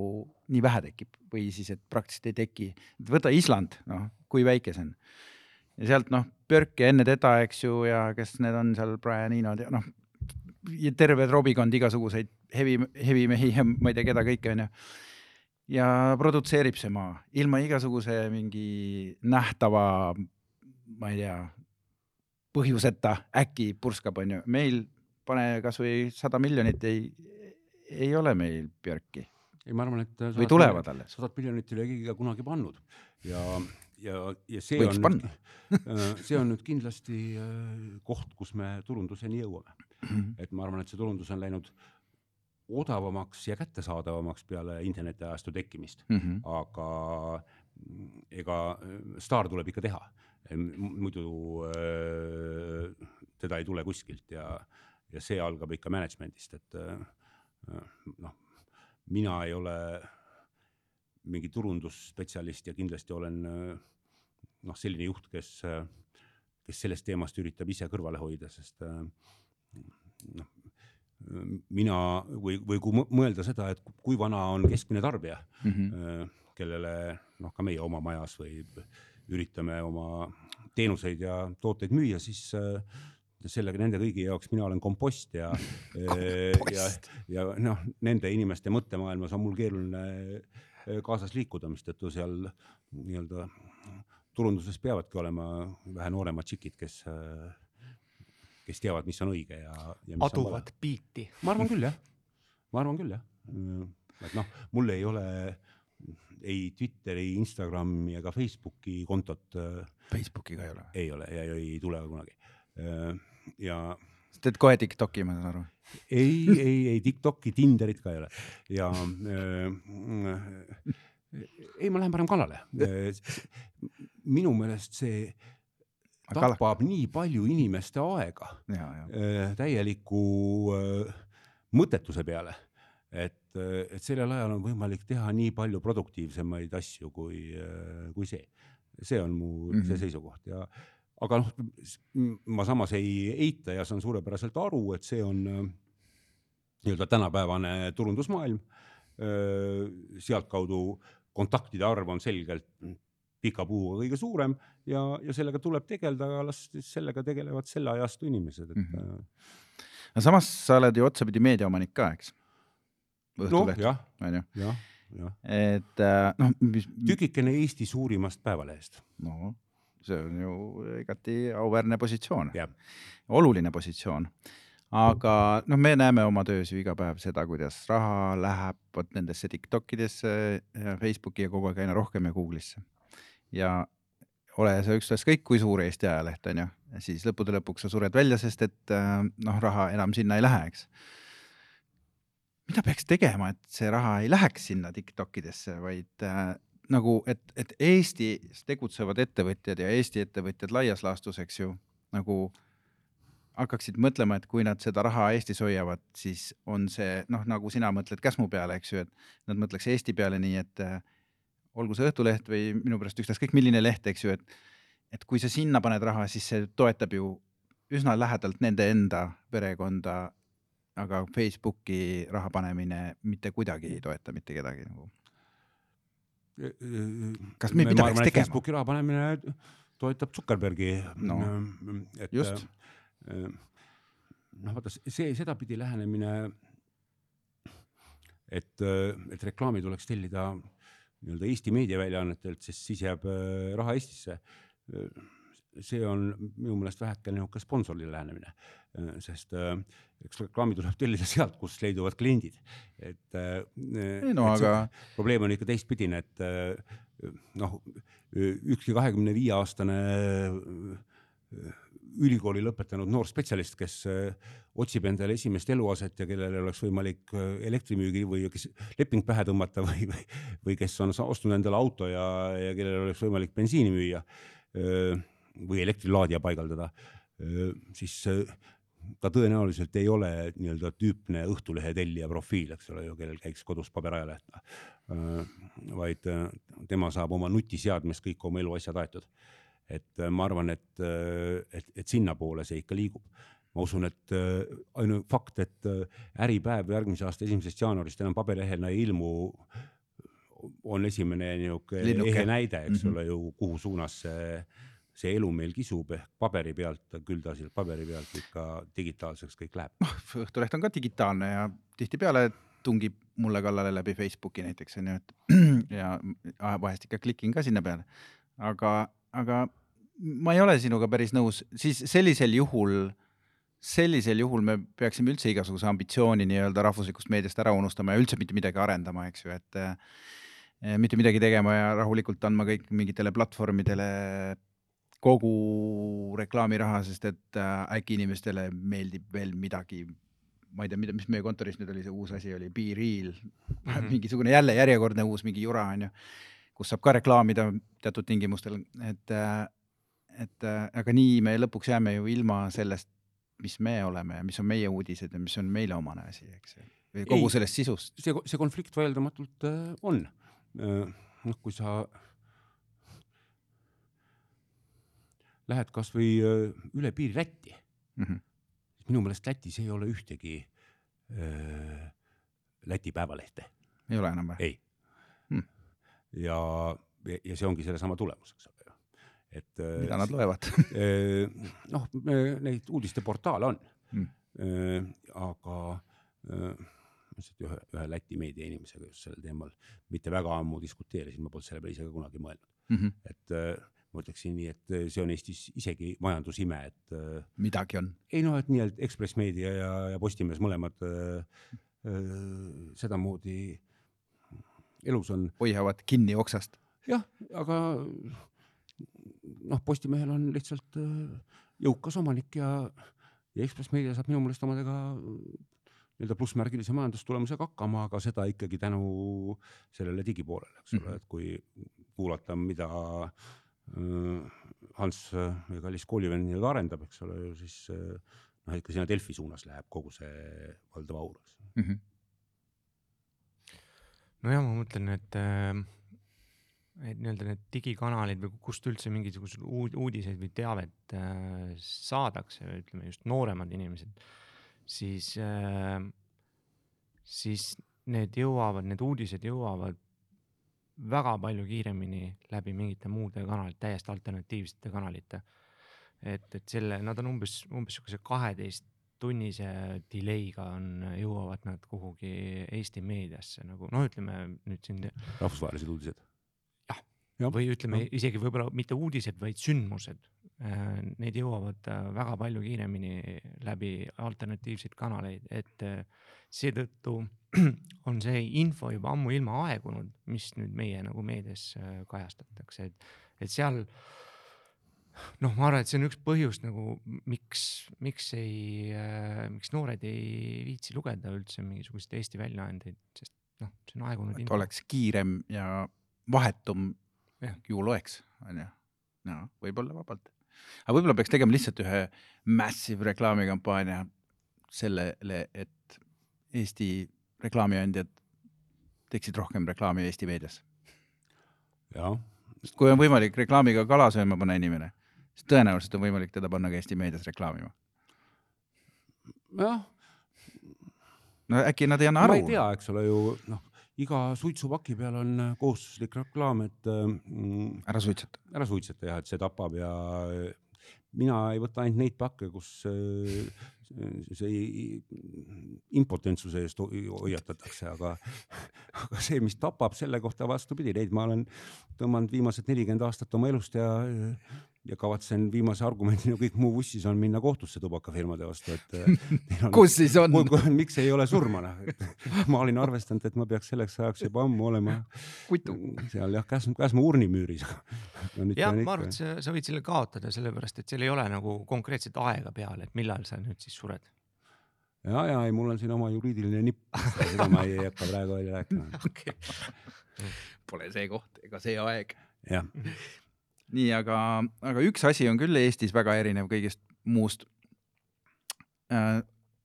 nii vähe tekib või siis, et praktiliselt ei teki. võta Island, noh, kui väike see on. ja sealt noh, Björk ja enne teda, eks ju, ja kes need on seal, Brian Enod ja noh, terve trobikond igasuguseid hevi, hevimehi ja ma ei tea, keda kõike onju. ja produtseerib see maa ilma igasuguse mingi nähtava, ma ei tea, põhjuseta äkki purskab onju, meil pane kasvõi sada miljonit ei ei ole meil Björki. ei, ma arvan, et või tulevad alles. sadat miljonit ei ole keegi kunagi pannud ja, ja, ja see Võiks on, panna. see on nüüd kindlasti äh, koht, kus me turunduseni jõuame. -hmm. et ma arvan, et see turundus on läinud odavamaks ja kättesaadavamaks peale internetiajastu tekkimist mm, -hmm. aga ega äh, staar tuleb ikka teha, muidu äh, teda ei tule kuskilt ja, ja see algab ikka management'ist, et äh, noh, mina ei ole mingi turundusspetsialist ja kindlasti olen noh, selline juht, kes, kes sellest teemast üritab ise kõrvale hoida, sest noh, mina või, või kui mõelda seda, et kui vana on keskmine tarbija mm, -hmm. kellele noh, ka meie oma majas või üritame oma teenuseid ja tooteid müüa, siis äh, sellega nende kõigi jaoks mina olen kompost ja ja, ja noh, nende inimeste mõttemaailmas on mul keeruline eh, kaasas liikuda, mistõttu seal nii-öelda turunduses peavadki olema vähe nooremad tšikid, kes, kes teavad, mis on õige ja, ja. aduvad biiti. ma arvan küll jah, ma arvan küll jah, et noh, mul ei ole ei Twitteri, Instagrami ega Facebooki kontot. Facebooki ka ei ole? ei ole ja ei tule ka kunagi ja. sa teed kohe Tiktoki, ma saan aru? ei, ei, ei Tiktoki, Tinderit ka ei ole ja äh, ei, ma lähen parem kallale. minu meelest see tapab Kala. nii palju inimeste aega ja, ja. Äh, täieliku äh, mõttetuse peale, et, et sellel ajal on võimalik teha nii palju produktiivsemaid asju kui, kui see. see on mu mm -hmm. see seisukoht ja aga noh, ma samas ei eita ja saan suurepäraselt aru, et see on äh, nii-öelda tänapäevane turundusmaailm. Äh, sealtkaudu kontaktide arv on selgelt pika puuga kõige suurem ja, ja sellega tuleb tegeleda, aga las sellega tegelevad selle ajastu inimesed, et mm. -hmm. no samas sa oled ju otsapidi meediaomanik ka, eks? noh, jah, jah, jah. et noh mis.... tükikene Eesti suurimast päevalehest. no see on ju igati auväärne positsioon, oluline positsioon. aga noh, me näeme oma töös ju iga päev seda, kuidas raha läheb vot nendesse Tiktokidesse ja Facebooki ja kogu aeg aina rohkem ja Google'isse. ja ole see ükstaskõik kui suur Eesti ajaleht on ju, siis lõppude lõpuks sa sured välja, sest et noh, raha enam sinna ei lähe, eks mida peaks tegema, et see raha ei läheks sinna Tiktokidesse, vaid nagu, et, et Eestis tegutsevad ettevõtjad ja Eesti ettevõtjad laias laastus, eks ju, nagu hakkaksid mõtlema, et kui nad seda raha Eestis hoiavad, siis on see noh, nagu sina mõtled Käsmu peale, eks ju, et nad mõtleks Eesti peale nii, et äh, olgu see Õhtuleht või minu pärast ükstaskõik milline leht, eks ju, et et kui sa sinna paned raha, siis see toetab ju üsna lähedalt nende enda perekonda. aga Facebooki raha panemine mitte kuidagi ei toeta mitte kedagi nagu. Kas me, mida peaks tegema? Facebooki raha panemine toetab Zuckerbergi no,. et just. noh, vaata see sedapidi lähenemine, et, et reklaami tuleks tellida nii-öelda Eesti meediaväljaannetelt, sest siis jääb raha Eestisse see on minu meelest väheke niisugune sponsorlik lähenemine, sest äh, eks reklaami tuleb tellida sealt, kus leiduvad kliendid, et. Äh, no et aga. probleem on ikka teistpidine, et äh, noh, ükski kahekümne viie aastane ülikooli lõpetanud noor spetsialist, kes otsib endale esimest eluaset ja kellel oleks võimalik elektrimüügi või kes leping pähe tõmmata või, või, või kes on ostnud endale auto ja, ja kellel oleks võimalik bensiini müüa või elektrilaadija paigaldada, siis ta tõenäoliselt ei ole nii-öelda tüüpne Õhtulehe tellija profiil, eks ole ju, kellel käiks kodus paberajaleht. vaid tema saab oma nutiseadmes kõik oma eluasjad aetud. et ma arvan, et, et, et sinnapoole see ikka liigub ma usun, et ainu fakt, et Äripäev järgmise aasta esimesest jaanuarist enam paberlehena ei ilmu, on esimene niisugune ehe näide, eks mm -hmm. ole ju, kuhu suunas see see elu meil kisub ehk paberi pealt, küll ta sealt paberi pealt ikka digitaalseks kõik läheb. noh, Õhtuleht on ka digitaalne ja tihtipeale tungib mulle kallale läbi Facebooki näiteks onju, et ja vahest ikka klikin ka sinna peale. aga, aga ma ei ole sinuga päris nõus, siis sellisel juhul, sellisel juhul me peaksime üldse igasuguse ambitsiooni nii-öelda rahvuslikust meediast ära unustama ja üldse mitte midagi arendama, eks ju, et eh, mitte midagi tegema ja rahulikult andma kõik mingitele platvormidele kogu reklaamiraha, sest et äh, äkki inimestele meeldib veel midagi, ma ei tea, mida, mis meie kontoris nüüd oli, see uus asi oli, Be Real mm, -hmm. mingisugune jälle järjekordne uus mingi jura on ju, kus saab ka reklaamida teatud tingimustel, et, äh, et äh, aga nii me lõpuks jääme ju ilma sellest, mis me oleme ja mis on meie uudised ja mis on meile omane asi, eks ju, või kogu ei, sellest sisust. see, see konflikt vaieldamatult on. noh, kui sa lähed kasvõi üle piiri Lätti mm, -hmm. minu meelest Lätis ei ole ühtegi äh, Läti päevalehte. ei ole enam või? ei hmm.. ja, ja see ongi sellesama tulemus, eks ole ju, et. mida nad loevad noh, neid uudisteportaale on hmm., aga ma lihtsalt ühe, ühe Läti meediainimesega just sellel teemal mitte väga ammu diskuteerisin, ma polnud selle peale ise ka kunagi mõelnud mm, -hmm. et ma ütleksin nii, et see on Eestis isegi majandusime, et. Äh, midagi on. ei noh, et nii-öelda Ekspress Meedia ja, ja Postimees mõlemad äh, äh, sedamoodi elus on. hoiavad kinni oksast. jah, aga noh, Postimehel on lihtsalt äh, jõukas omanik ja, ja Ekspress Meedia saab minu meelest omadega nii-öelda plussmärgilise majandustulemusega hakkama, aga seda ikkagi tänu sellele digipoolele, eks ole -hmm. et kui kuulata, mida äh, Äh, Hans, meie kallis koolivend nii-öelda arendab, eks ole ju, siis äh, noh, ikka sinna Delfi suunas läheb kogu see valdav aur mm. -hmm. nojah, ma mõtlen, et, äh, et nii-öelda need digikanalid või kust üldse mingisuguseid uudiseid või teavet saadakse, ütleme just nooremad inimesed, siis, siis need jõuavad, need uudised jõuavad väga palju kiiremini läbi mingite muude kanalite, täiesti alternatiivsete kanalite. et, et selle, nad on umbes, umbes sihukese kaheteist tunnise delay'ga on, jõuavad nad kuhugi Eesti meediasse nagu noh, ütleme nüüd siin. rahvusvahelised uudised. jah ja., või ütleme ja. isegi võib-olla mitte uudised, vaid sündmused. Äh, need jõuavad äh, väga palju kiiremini läbi alternatiivseid kanaleid, et äh, seetõttu on see info juba ammuilma aegunud, mis nüüd meie nagu meedias kajastatakse, et, et seal noh, ma arvan, et see on üks põhjus nagu miks, miks ei miks noored ei viitsi lugeda üldse mingisuguseid Eesti väljaandeid, sest noh, see on aegunud. et oleks kiirem ja vahetum ja. ju loeks, onju. no võib-olla vabalt. Aga võib-olla peaks tegema lihtsalt ühe massive reklaamikampaania sellele, et Eesti reklaamiandjad teeksid rohkem reklaami Eesti meedias. jah. sest kui on võimalik reklaamiga kala sööma panna inimene, siis tõenäoliselt on võimalik teda panna ka Eesti meedias reklaamima. jah, no äkki nad ei anna ma aru ei tea, eks ole ju noh, iga suitsupaki peal on äh, kohustuslik reklaam, et mm, ära suitseta. ära suitseta jah, et see tapab ja mina ei võta ainult neid pakke, kus äh, see impotentsuse eest ho- hoiatatakse, aga, aga see, mis tapab, selle kohta vastupidi, neid ma olen tõmmanud viimased nelikümmend aastat oma elust ja ja kavatsen viimase argumendina kõik muu vussis on minna kohtusse tubakafirmade vastu, et on- kus siis on? Miks ei ole surma noh, et ma olin arvestanud, et ma peaks selleks ajaks juba ammu olema kutu. seal jah, Käsmu, Käsmu urnimüüris. jah, ma arvan, et sa, sa võid selle kaotada, sellepärast et seal ei ole nagu konkreetset aega peal, et millal sa nüüd siis sured. ja, ja ei, mul on siin oma juriidiline nipp, seda ma ei hakka praegu välja rääkima. okei. Pole see koht ega see aeg. jah, nii, aga, aga üks asi on küll Eestis väga erinev kõigest muust.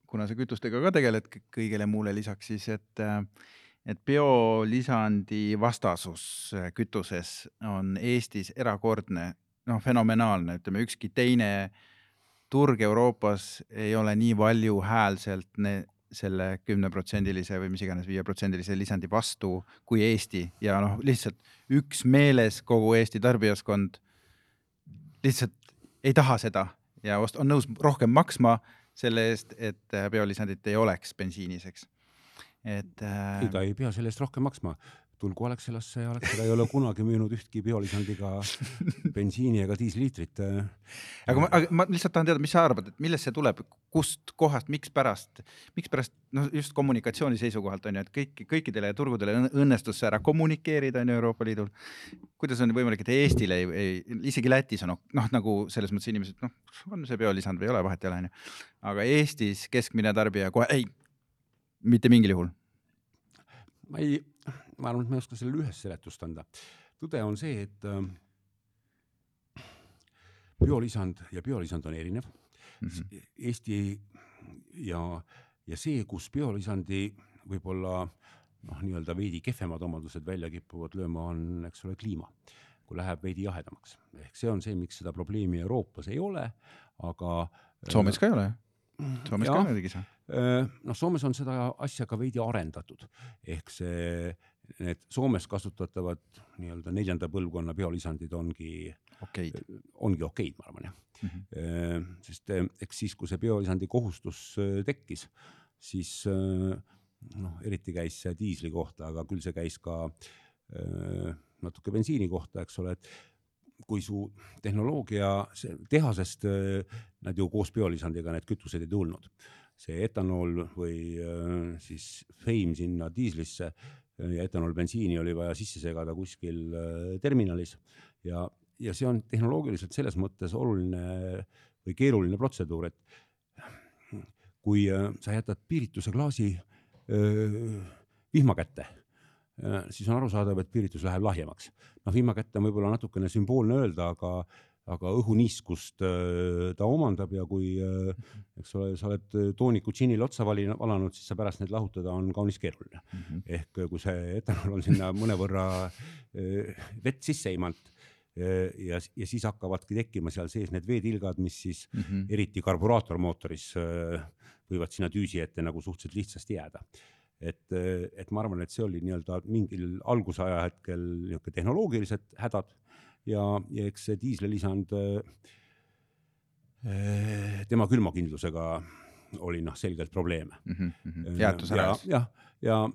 kuna sa kütustega ka tegeled kõ- kõigele muule lisaks, siis et, et biolisandi vastasus äh, kütuses on Eestis erakordne, noh, fenomenaalne, ütleme ükski teine turg Euroopas ei ole nii valjuhäälselt selle kümneprotsendilise või mis iganes viieprotsendilise lisandi vastu kui Eesti ja noh, lihtsalt üksmeeles kogu Eesti tarbijaskond lihtsalt ei taha seda ja on nõus rohkem maksma selle eest, et äh, biolisandit ei oleks bensiinis, eks. et äh, ei ta ei pea selle eest rohkem maksma. Tulgu Alexelasse Alexela ei ole kunagi müünud ühtki biolisandiga bensiini ega diisliitrit. aga ma, aga ma lihtsalt tahan teada, mis sa arvad, et millest see tuleb, kust kohast, mikspärast, mikspärast noh, just kommunikatsiooni seisukohalt on ju, et kõik, kõikidele turgudele õnn- õnnestus see ära kommunikeerida on ju Euroopa Liidul. kuidas on võimalik, et Eestil ei, ei, isegi Lätis on noh, nagu selles mõttes inimesed noh, on see biolisand või ei ole, vahet ei ole on ju. aga Eestis keskmine tarbija kohe ei, mitte mingil juhul. ma ei, ma arvan, et ma ei oska sellele ühest seletust anda. tõde on see, et äh, biolisand ja biolisand on erinev mm. Mhm. -hmm. Eesti ja, ja see, kus biolisandi võib-olla noh, nii-öelda veidi kehvemad omadused välja kipuvad lööma, on, eks ole, kliima. kui läheb veidi jahedamaks, ehk see on see, miks seda probleemi Euroopas ei ole, aga Soomes ka ei ole ju. Soomes ka Jah. muidugi see. noh, Soomes on seda asja ka veidi arendatud, ehk see, need Soomes kasutatavad nii-öelda neljanda põlvkonna biolisandid ongi, okeid ongi okeid, ma arvan jah mm. -hmm. sest eh, eks siis, kui see biolisandi kohustus eh, tekkis, siis eh, noh, eriti käis see diisli kohta, aga küll see käis ka natuke bensiini kohta, eks ole, et kui su tehnoloogia tehasest, eh, nad ju koos biolisandiga need kütused ei tulnud. see etanool või siis feim sinna diislisse ja etanool bensiini oli vaja sisse segada kuskil eh, terminalis ja, ja see on tehnoloogiliselt selles mõttes oluline või keeruline protseduur, et kui äh, sa jätad piirituse klaasi vihma kätte, siis on arusaadav, et piiritus läheb lahjemaks. noh, vihma kätte on võib-olla natukene sümboolne öelda, aga, aga õhuniiskust öö, ta omandab ja kui, eks ole, sa oled tooniku džinnile otsa valin- valanud, siis sa pärast need lahutada on kaunis keeruline Mm -hmm. ehk kui see etanool on sinna mõnevõrra vett sisse eimanud eh, ja, ja siis hakkavadki tekkima seal sees need veetilgad, mis siis Mm -hmm. eriti karburaatormootoris võivad sinna tüüsi ette nagu suhteliselt lihtsasti jääda. et, et ma arvan, et see oli nii-öelda mingil alguse ajahetkel niisugune tehnoloogilised hädad ja, ja eks see diislilisand eh, tema külmakindlusega oli noh, selgelt probleeme Mm -hmm. jäätus ära ja, jah, ja,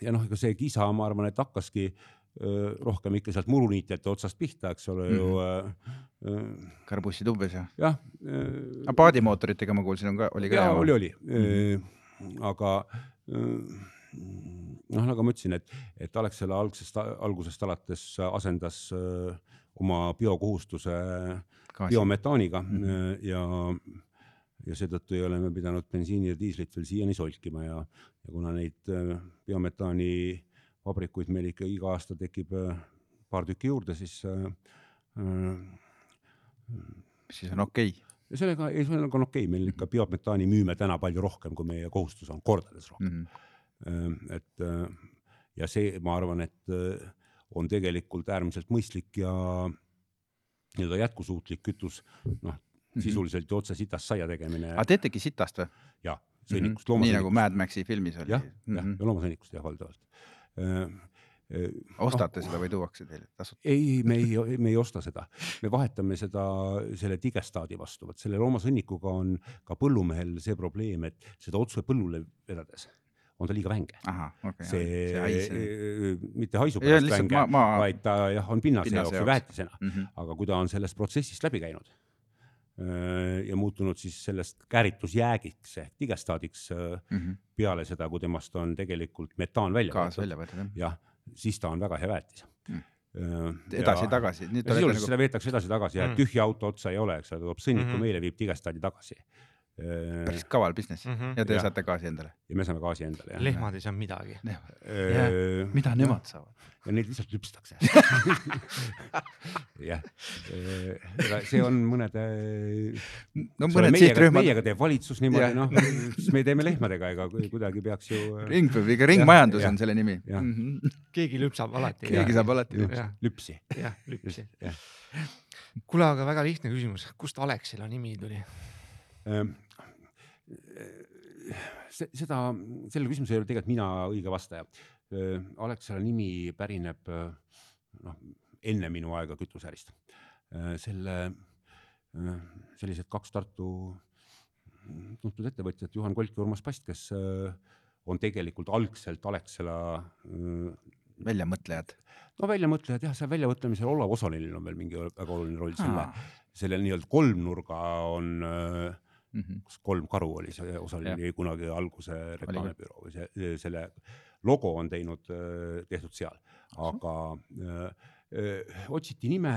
ja noh, ega see kisa, ma arvan, et hakkaski öö, rohkem ikka sealt muruniitjate otsast pihta, eks ole ju Mhm. karbussid umbes ja. jah. aga paadimootoritega ma kuulsin, on ka, oli ka ja jama. oli, oli mm, -hmm. aga noh, nagu ma ütlesin, et, et Alexela algsest, algusest alates asendas öö, oma biokohustuse Gaasi. biometaaniga mm. ja, ja seetõttu ei ole me pidanud bensiini ja diislit veel siiani solkima ja, ja kuna neid äh, biometaani vabrikuid meil ikka iga aasta tekib äh, paar tükki juurde, siis äh, äh, siis on okei okay. ja sellega, ei sellega on okei okay., meil ikka biometaani müüme täna palju rohkem, kui meie kohustus on, kordades rohkem mm. -hmm. et ja see, ma arvan, et on tegelikult äärmiselt mõistlik ja nii-öelda jätkusuutlik kütus, noh sisuliselt ju otse sitast saia tegemine aga teetegi sitast või? ja Mhm. sõnnikust, nii nagu. Mad Maxi filmis oli jah, jah, Mhm. ja loomasõnnikust jah, valdavalt. ostate seda või tuuakse teile tasuta? ei, me ei, me ei osta seda, me vahetame seda selle digestaadi vastu, vot selle loomasõnnikuga on ka põllumehel see probleem, et seda otse põllule vedades on ta liiga vänge. okei. see, see see mitte haisu pärast lihtsalt vänge ma-, vaid ta jah, on pinnase Pinnase jaoks jaoks. väetisena, Mhm. aga kui ta on sellest protsessist läbi käinud öö, ja muutunud siis sellest kääritusjäägiks ehk digestaadiks öö, peale seda, kui temast on tegelikult metaan välja võetud jah? siis ta on väga hea väetis Mm. mm.. edasi-tagasi, ja sisuliselt nagu seda veetakse edasi-tagasi ja Mm. tühja auto otsa ei ole, eks ole, ta toob sõnniku Mhm. meile, viib digestaadi tagasi. Päris kaval business Mhm. ja te Jah. saate gaasi endale. ja me saame gaasi endale lehmad ei saa midagi. Äh, mida nemad saavad? ja neid lihtsalt lüpstakse. jah, see on mõnede. no mõned meiega, sihtrühmad, meiega teeb valitsus niimoodi noh, siis me teeme lehmadega, ega kuidagi peaks ju. ring, ringmajandus Jah, on selle nimi. jah. keegi lüpsab alati. keegi saab alati. jah, lüpsi. jah, lüpsi. kuule, aga väga lihtne küsimus, kust Alexela nimi tuli? Ehm, seda, sellele küsimusele ei ole tegelikult mina õige vastaja. Alexela nimi pärineb noh, enne minu aega kütuseärist. selle, sellised kaks Tartu tuntud ettevõtjat, Juhan Kolk ja Urmas Past, kes on tegelikult algselt Alexela väljamõtlejad. no väljamõtlejad jah, seal väljamõtlemisel Olav Osolil on veel mingi väga oluline roll selle, selle nii-öelda kolmnurga on öö, Mhm. kas kolm karu oli see osaline Jah. kunagi alguse reklaamibüroo või see, selle logo on teinud, tehtud seal, aga öö, öö, otsiti nime.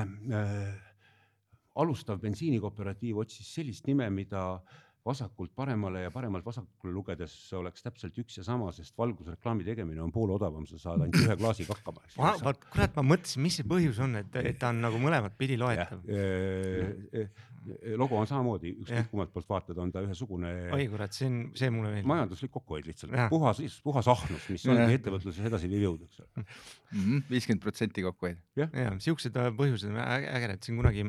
alustav bensiinikooperatiiv otsis sellist nime, mida vasakult paremale ja paremalt vasakule lugedes oleks täpselt üks ja sama, sest valgusreklaami tegemine on poole odavam, sa saad ainult ühe klaasiga hakkama. kurat, ma mõtlesin, mis see põhjus on, et, et ta on nagu mõlemat pidi loetav. Logo on samamoodi, ükskõik kummalt poolt vaatad, on ta ühesugune oi kurat, see on, see mulle meeldib. majanduslik kokkuhoid lihtsalt puhas, puhas ahnus, mis ongi ettevõtluses edasiviiv jõud, eks ole. Mhm, viiskümmend protsenti kokkuhoid. ja siuksed äh, põhjused on äge- ägedad, siin kunagi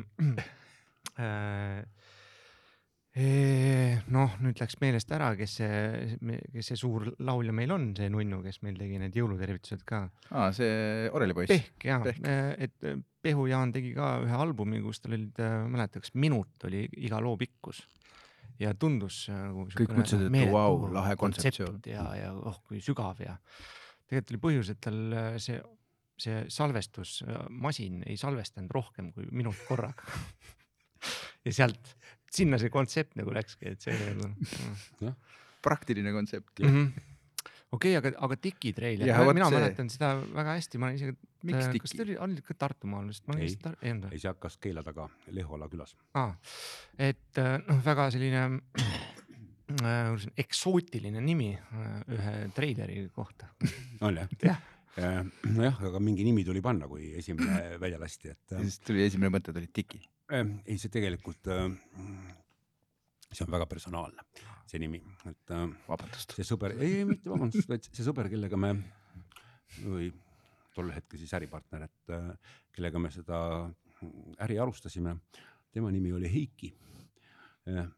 äh,. noh, nüüd läks meelest ära, kes see, kes see suur laulja meil on, see nunnu, kes meil tegi need jõulutervitused ka. aa, see Oreli poiss. Pehk ja Pehk., et äh, Pehu Jaan tegi ka ühe albumi, kus tal olid, ma ei mäleta, kas minut oli iga loo pikkus ja tundus äh, nagu. Kõik mõtlesid, et vau, lahe kontseptsioon. ja, ja oh kui sügav ja tegelikult oli põhjus, et tal äh, see, see salvestusmasin ei salvestanud rohkem kui minut korraga. ja sealt, sinna see kontsept nagu läkski, et see nagu praktiline kontsept. mm -hmm. okei okay,, aga, aga Tiki treiler Jah,, vot mina see- mäletan seda väga hästi, ma olen isegi, miks kas Tiki ta? oli, oli ikka Tartumaal vist, Ei. ei ei, see hakkas Keila taga Lehola külas. aa, et äh, noh, väga selline äh, eksootiline nimi äh, ühe treileri kohta. on jah? jah, nojah, aga mingi nimi tuli panna, kui esimene välja lasti, et siis tuli esimene mõte tuli Tiki. ei, see tegelikult äh,, see on väga personaalne, see nimi, et äh, vabandust. see sõber, ei, ei mitte vabandust, vaid see sõber, kellega me või tol hetkel siis äripartner, et äh, kellega me seda äri alustasime, tema nimi oli Heiki.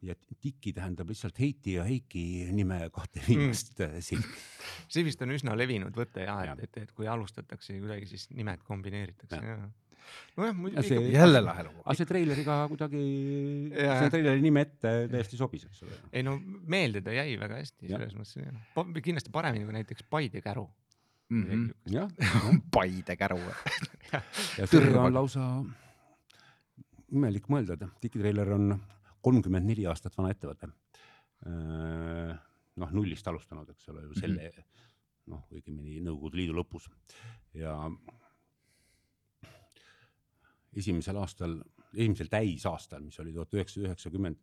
ja Tiki tähendab lihtsalt Heiti ja Heiki nime kahte viimast mm. silti. see vist on üsna levinud võte ja, Jah. et, et, et kui alustatakse kuidagi, siis nimed kombineeritakse ja.. nojah, Ja muidugi jälle lahe lugu. aga see treileriga kuidagi, see treileri nime ette täiesti sobis, eks ole. ei no meelde ta jäi väga hästi Jah. selles mõttes, kindlasti paremini kui näiteks Paide käru. Mhm. jah, Paide käru. ja Tõrva- on lausa imelik mõelda, et Tiki treiler on kolmkümmend neli aastat vana ettevõte. noh, nullist alustanud, eks ole, selle noh, õigemini Nõukogude Liidu lõpus ja esimesel aastal, esimesel täisaastal, mis oli tuhat üheksasada üheksakümmend,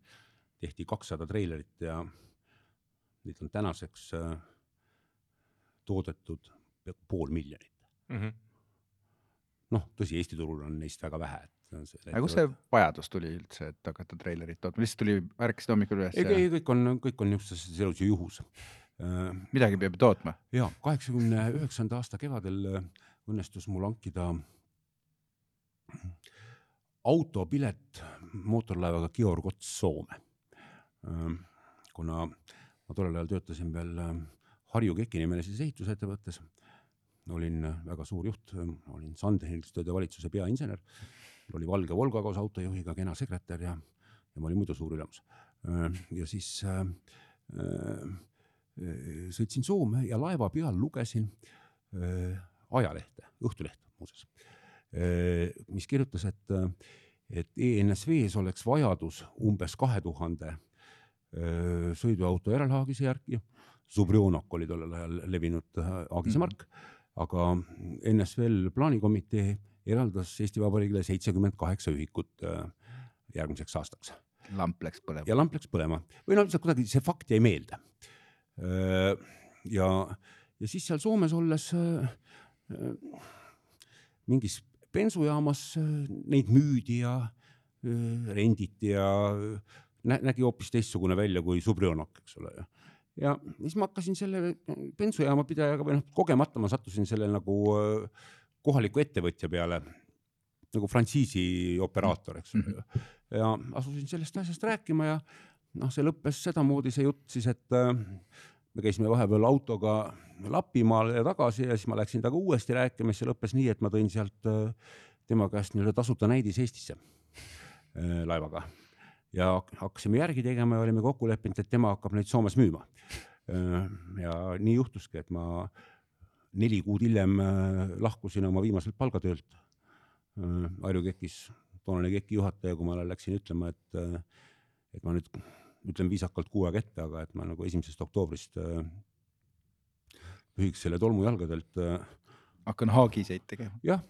tehti kakssada treilerit ja neid on tänaseks äh, toodetud pool miljonit. Mhm. noh, tõsi, Eesti turul on neist väga vähe, et on see. aga kust see vajadus tuli üldse, et hakata treilerit tootma, lihtsalt tuli, ärkasid hommikul üles ei, ei kõik on, kõik on niisuguses elus ju juhus. midagi peab ju tootma. ja kaheksakümne üheksanda aasta kevadel äh, õnnestus mul hankida autopilet mootorlaevaga Georg Ots Soome. kuna ma tollel ajal töötasin veel Harju Keki nimelises ehitusettevõttes, olin väga suur juht, olin sandehindlustööde valitsuse peainsener, oli valge Volga koos autojuhiga, kena sekretär ja, ja ma olin muidu suur ülemus. ja siis äh, sõitsin Soome ja laeva peal lugesin äh, ajalehte, Õhtulehte muuseas, mis kirjutas, et, et ENSV-s oleks vajadus umbes kahe tuhande sõiduauto järelhaagise järgi. Zubrionok oli tollel ajal levinud haagise mark -hmm. aga NSV-l plaanikomitee eraldas Eesti Vabariigile seitsekümmend kaheksa ühikut järgmiseks aastaks. lamp läks põlema. ja lamp läks põlema või noh, kuidagi see fakt jäi meelde. ja, ja siis seal Soomes olles mingis bensujaamas neid müüdi ja renditi ja nä nägi hoopis teistsugune välja kui Subrionok, eks ole. ja siis ma hakkasin selle bensujaama pidajaga või noh, kogemata ma sattusin selle nagu kohaliku ettevõtja peale nagu frantsiisi operaator, eks ole mm. -hmm. ja asusin sellest asjast rääkima ja noh, see lõppes sedamoodi, see jutt siis, et me käisime vahepeal autoga Lapimaal ja tagasi ja siis ma läksin temaga uuesti rääkima, siis see lõppes nii, et ma tõin sealt tema käest nii-öelda tasuta näidis Eestisse laevaga ja hakkasime järgi tegema ja olime kokku leppinud, et tema hakkab neid Soomes müüma. ja nii juhtuski, et ma neli kuud hiljem lahkusin oma viimaselt palgatöölt Harju KEK-is, toonane KEK-i juhataja, kui ma läksin ütlema, et, et ma nüüd ütlen viisakalt kuu aega ette, aga et ma nagu esimesest oktoobrist pühiks selle tolmu jalgadelt. hakkan haagiseid tegema. jah,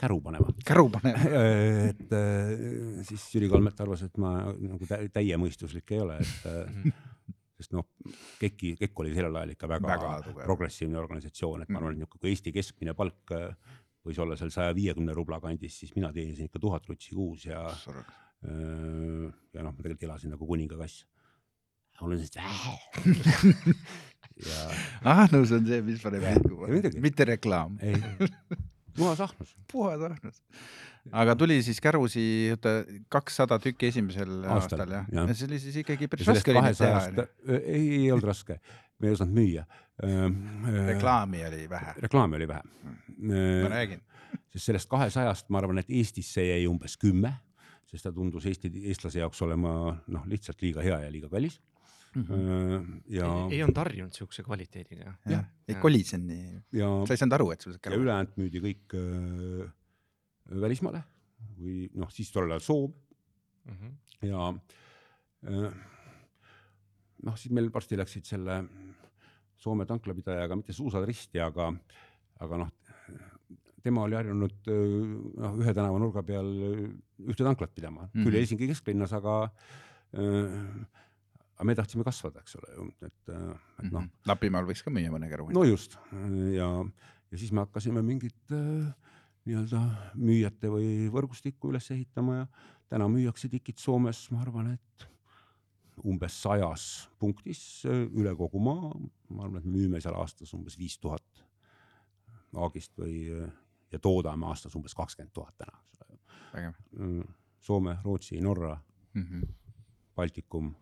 käru panema. käru panema et siis Jüri Kalmet arvas, et ma nagu täiemõistuslik ei ole, et sest noh, KEK-i, KEK oli sellel ajal ikka väga, väga progressiivne organisatsioon, et ma arvan, et niisugune, Eesti keskmine palk võis olla seal saja viiekümne rubla kandis, siis mina teenisin ikka tuhat rutsi kuus ja ja noh, ma tegelikult elasin nagu kuningakass. sellist vähe ja. ahnus on see, mis paneb liikuma, mitte reklaam. puhas ahnus. puhas ahnus. aga tuli siis kärusi kakssada tükki esimesel aastal, aastal jah ja.? see oli siis ikkagi päris raske oli neid teha. ei, ei olnud raske, me ei osanud müüa. reklaami oli vähe. reklaami oli vähe. ma räägin. sest sellest kahesajast ma arvan, et Eestisse jäi umbes kümme, sest ta tundus Eesti, eestlase jaoks olema noh, lihtsalt liiga hea ja liiga kallis mm. -hmm. ja. ei, olnud harjunud siukse kvaliteediga. jah, ei kolisenud nii. sa ei saanud aru, et sul. ja ülejäänud müüdi kõik äh, välismaale või noh, siis tollel ajal Soome mm. -hmm. ja äh, noh, siis meil varsti läksid selle Soome tanklapidajaga mitte suusad risti, aga, aga noh, tema oli harjunud noh, ühe tänava nurga peal ühte tanklat pidama mm, -hmm. küll Helsingi kesklinnas, aga äh, aga me tahtsime kasvada, eks ole ju, et, et noh mm -hmm.. Lapimaal võiks ka müüa mõne käru. no just ja, ja siis me hakkasime mingit äh, nii-öelda müüjate või võrgustikku üles ehitama ja täna müüakse tikid Soomes, ma arvan, et umbes sajas punktis üle kogu maa. ma arvan, et me müüme seal aastas umbes viis tuhat aagist või ja toodame aastas umbes kakskümmend tuhat täna, eks ole. Soome, Rootsi, Norra mm, -hmm. Baltikum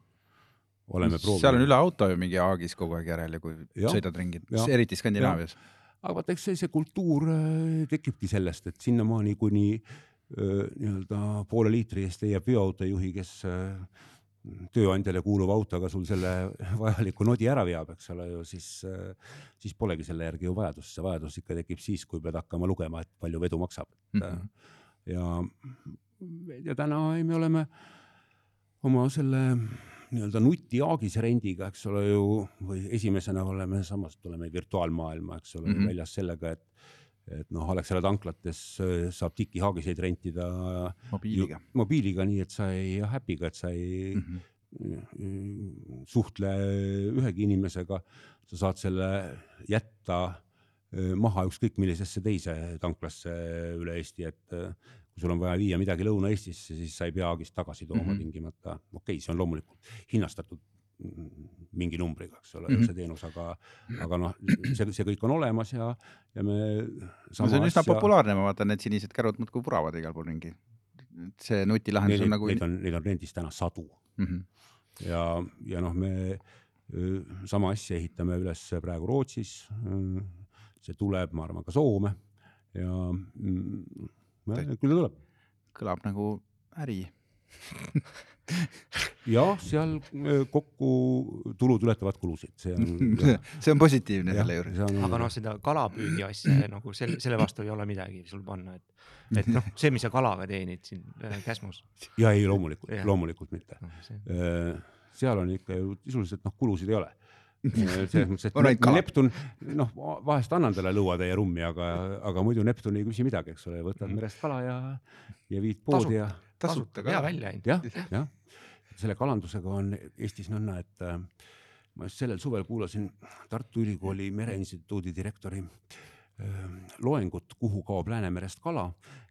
oleme proovinud. seal on üle auto ju mingi aagis kogu aeg järel ja kui ja, sõidad ringi, eriti Skandinaavias. aga vaata, eks see, see kultuur äh, tekibki sellest, et sinnamaani, kuni äh, nii-öelda poole liitri eest leiab veoautojuhi, kes äh, tööandjale kuuluva autoga sul selle vajaliku nodi ära veab, eks ole ju, siis, siis polegi selle järgi ju vajadust, see vajadus ikka tekib siis, kui pead hakkama lugema, et palju vedu maksab mm. -hmm. ja, ja täna me oleme oma selle nii-öelda nutiaagise rendiga, eks ole ju, või esimesena oleme, samas tuleme virtuaalmaailma, eks ole mm, -hmm. väljas sellega, et et noh, Alexela tanklates äh, saab tikihaagiseid rentida mobiiliga, mobiiliga, nii et sa ei äpiga, et sa ei mm -hmm. suhtle ühegi inimesega, sa saad selle jätta äh, maha ükskõik millisesse teise tanklasse üle Eesti, et kui sul on vaja viia midagi Lõuna-Eestisse, siis sa ei pea Aagist tagasi tooma mm -hmm. tingimata, okei okay,, see on loomulikult hinnastatud mingi numbriga, eks ole mm, -hmm. see teenus, aga, aga noh, see, see kõik on olemas ja, ja me. no see on üsna asja... populaarne, ma vaatan, need sinised kärud muudkui vuravad igal pool ringi. see nutilahendus on nagu neid on, neid on rendis täna sadu mm -hmm. ja, ja noh, me sama asja ehitame üles praegu Rootsis. see tuleb, ma arvan, ka Soome ja mm, küll ta tuleb. kõlab nagu äri jah, seal öö, kokku tulud ületavad kulusid, see on see on positiivne selle juures. aga noh, seda kalapüügi asja nagu selle, selle vastu ei ole midagi sul panna, et, et noh, see, mis sa kalaga teenid siin äh, Käsmus ja ei, loomulikult loomulikult mitte. no,. see- seal on ikka ju sisuliselt noh, kulusid ei ole. selles mõttes, et On kala. Neptun noh, vahest annan talle lõuatäie rummi, aga, aga muidu Neptun ei küsi midagi, eks ole, võtad merest kala ja, ja viid poodi ja tasuta hea ka. välja ainult. jah, jah. selle kalandusega on Eestis nõnda, et äh, ma just sellel suvel kuulasin Tartu Ülikooli Mereinstituudi direktori äh, loengut, kuhu kaob Läänemerest kala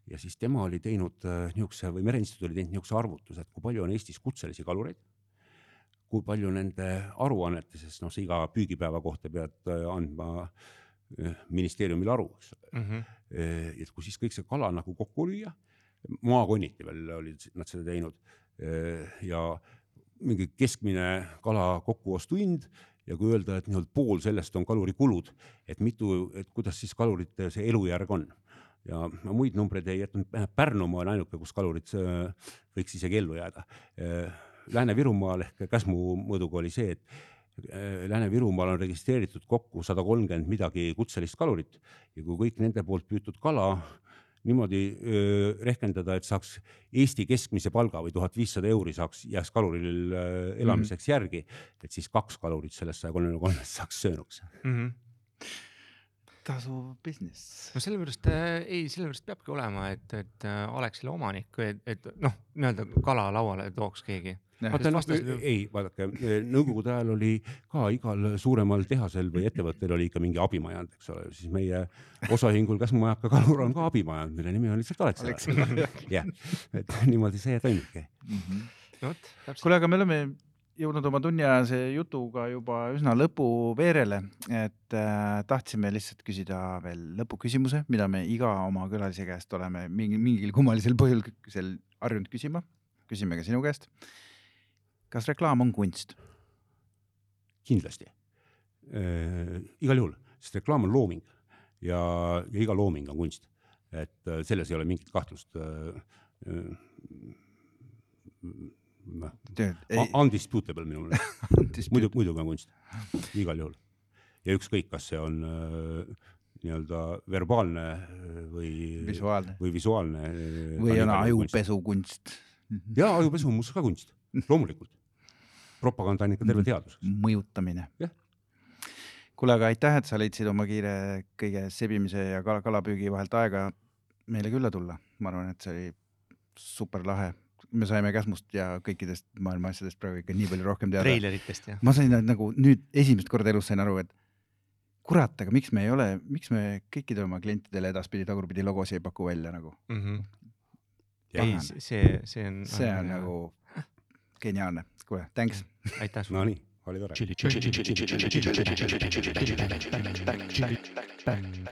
ja siis tema oli teinud äh, niisuguse või Mereinstituut oli teinud niisuguse arvutuse, et kui palju on Eestis kutselisi kalureid, kui palju nende aruannetes, sest noh, sa iga püügipäeva kohta pead äh, andma ministeeriumile aru, eks ole. Mhm. et kui siis kõik see kala nagu kokku lüüa, maakonniti veel olid nad seda teinud ja mingi keskmine kala kokkuostuhind ja kui öelda, et nii-öelda pool sellest on kaluri kulud, et mitu, et kuidas siis kalurite see elujärg on ja ma muid numbreid ei jätnud, Pärnumaa on ainuke, kus kalurid äh, võiks isegi ellu jääda. Lääne-Virumaal ehk Käsmu mõõduga oli see, et äh, Lääne-Virumaal on registreeritud kokku sada kolmkümmend midagi kutselist kalurit ja kui kõik nende poolt püütud kala niimoodi öö, rehkendada, et saaks Eesti keskmise palga või tuhat viissada euri saaks, jääks kaluril elamiseks mm -hmm. järgi, et siis kaks kalurit sellest saja kolmekümne kolmest saaks söönuks. Mhm. tasuv business. no sellepärast äh, ei, sellepärast peabki olema, et, et äh, oleks selle omanik, et, et noh, nii-öelda kala lauale tooks keegi. Vaata noh, ei vaadake, nõukogude ajal oli ka igal suuremal tehasel või ettevõttel oli ikka mingi abimajand, eks ole, siis meie osaühingul Käsmumajaka kalur on ka abimajand, mille nimi on lihtsalt Alexela. jah, et niimoodi see toimibki. no vot, täpselt. kuule, aga me oleme jõudnud oma tunniajase jutuga juba üsna lõpuveerele, et äh, tahtsime lihtsalt küsida veel lõpuküsimuse, mida me iga oma külalise käest oleme mingi mingil kummalisel põhjusel harjunud küsima. küsime ka sinu käest. Kas reklaam on kunst? kindlasti äh,. igal juhul, sest reklaam on looming ja, ja iga looming on kunst, et äh, selles ei ole mingit kahtlust äh,. noh, undisputable minu meelest, muidu, muidugi on kunst, igal juhul. ja ükskõik, kas see on äh, nii-öelda verbaalne äh, või, visuaalne või visuaalne. või on ajupesukunst, ja ajupesu on muuseas ka kunst, loomulikult. Propaganda on ikka terve teadus. mõjutamine kuule, aga aitäh, et sa leidsid oma kiire kõige sebimise ja kala, kalapüügi vahelt aega meile külla tulla. ma arvan, et see oli super lahe. me saime Käsmust ja kõikidest maailma asjadest praegu ikka nii palju rohkem teada. treileritest ja. ma sain nagu nüüd esimest korda elus sain aru, et kurat, aga miks me ei ole, miks me kõikidele oma klientidele edaspidi tagurpidi logosid ei paku välja nagu, mm. -hmm. Ei, see, see on. see on nagu geniaalne. kuule, thanks. aitäh sulle. Nonii, oli tore.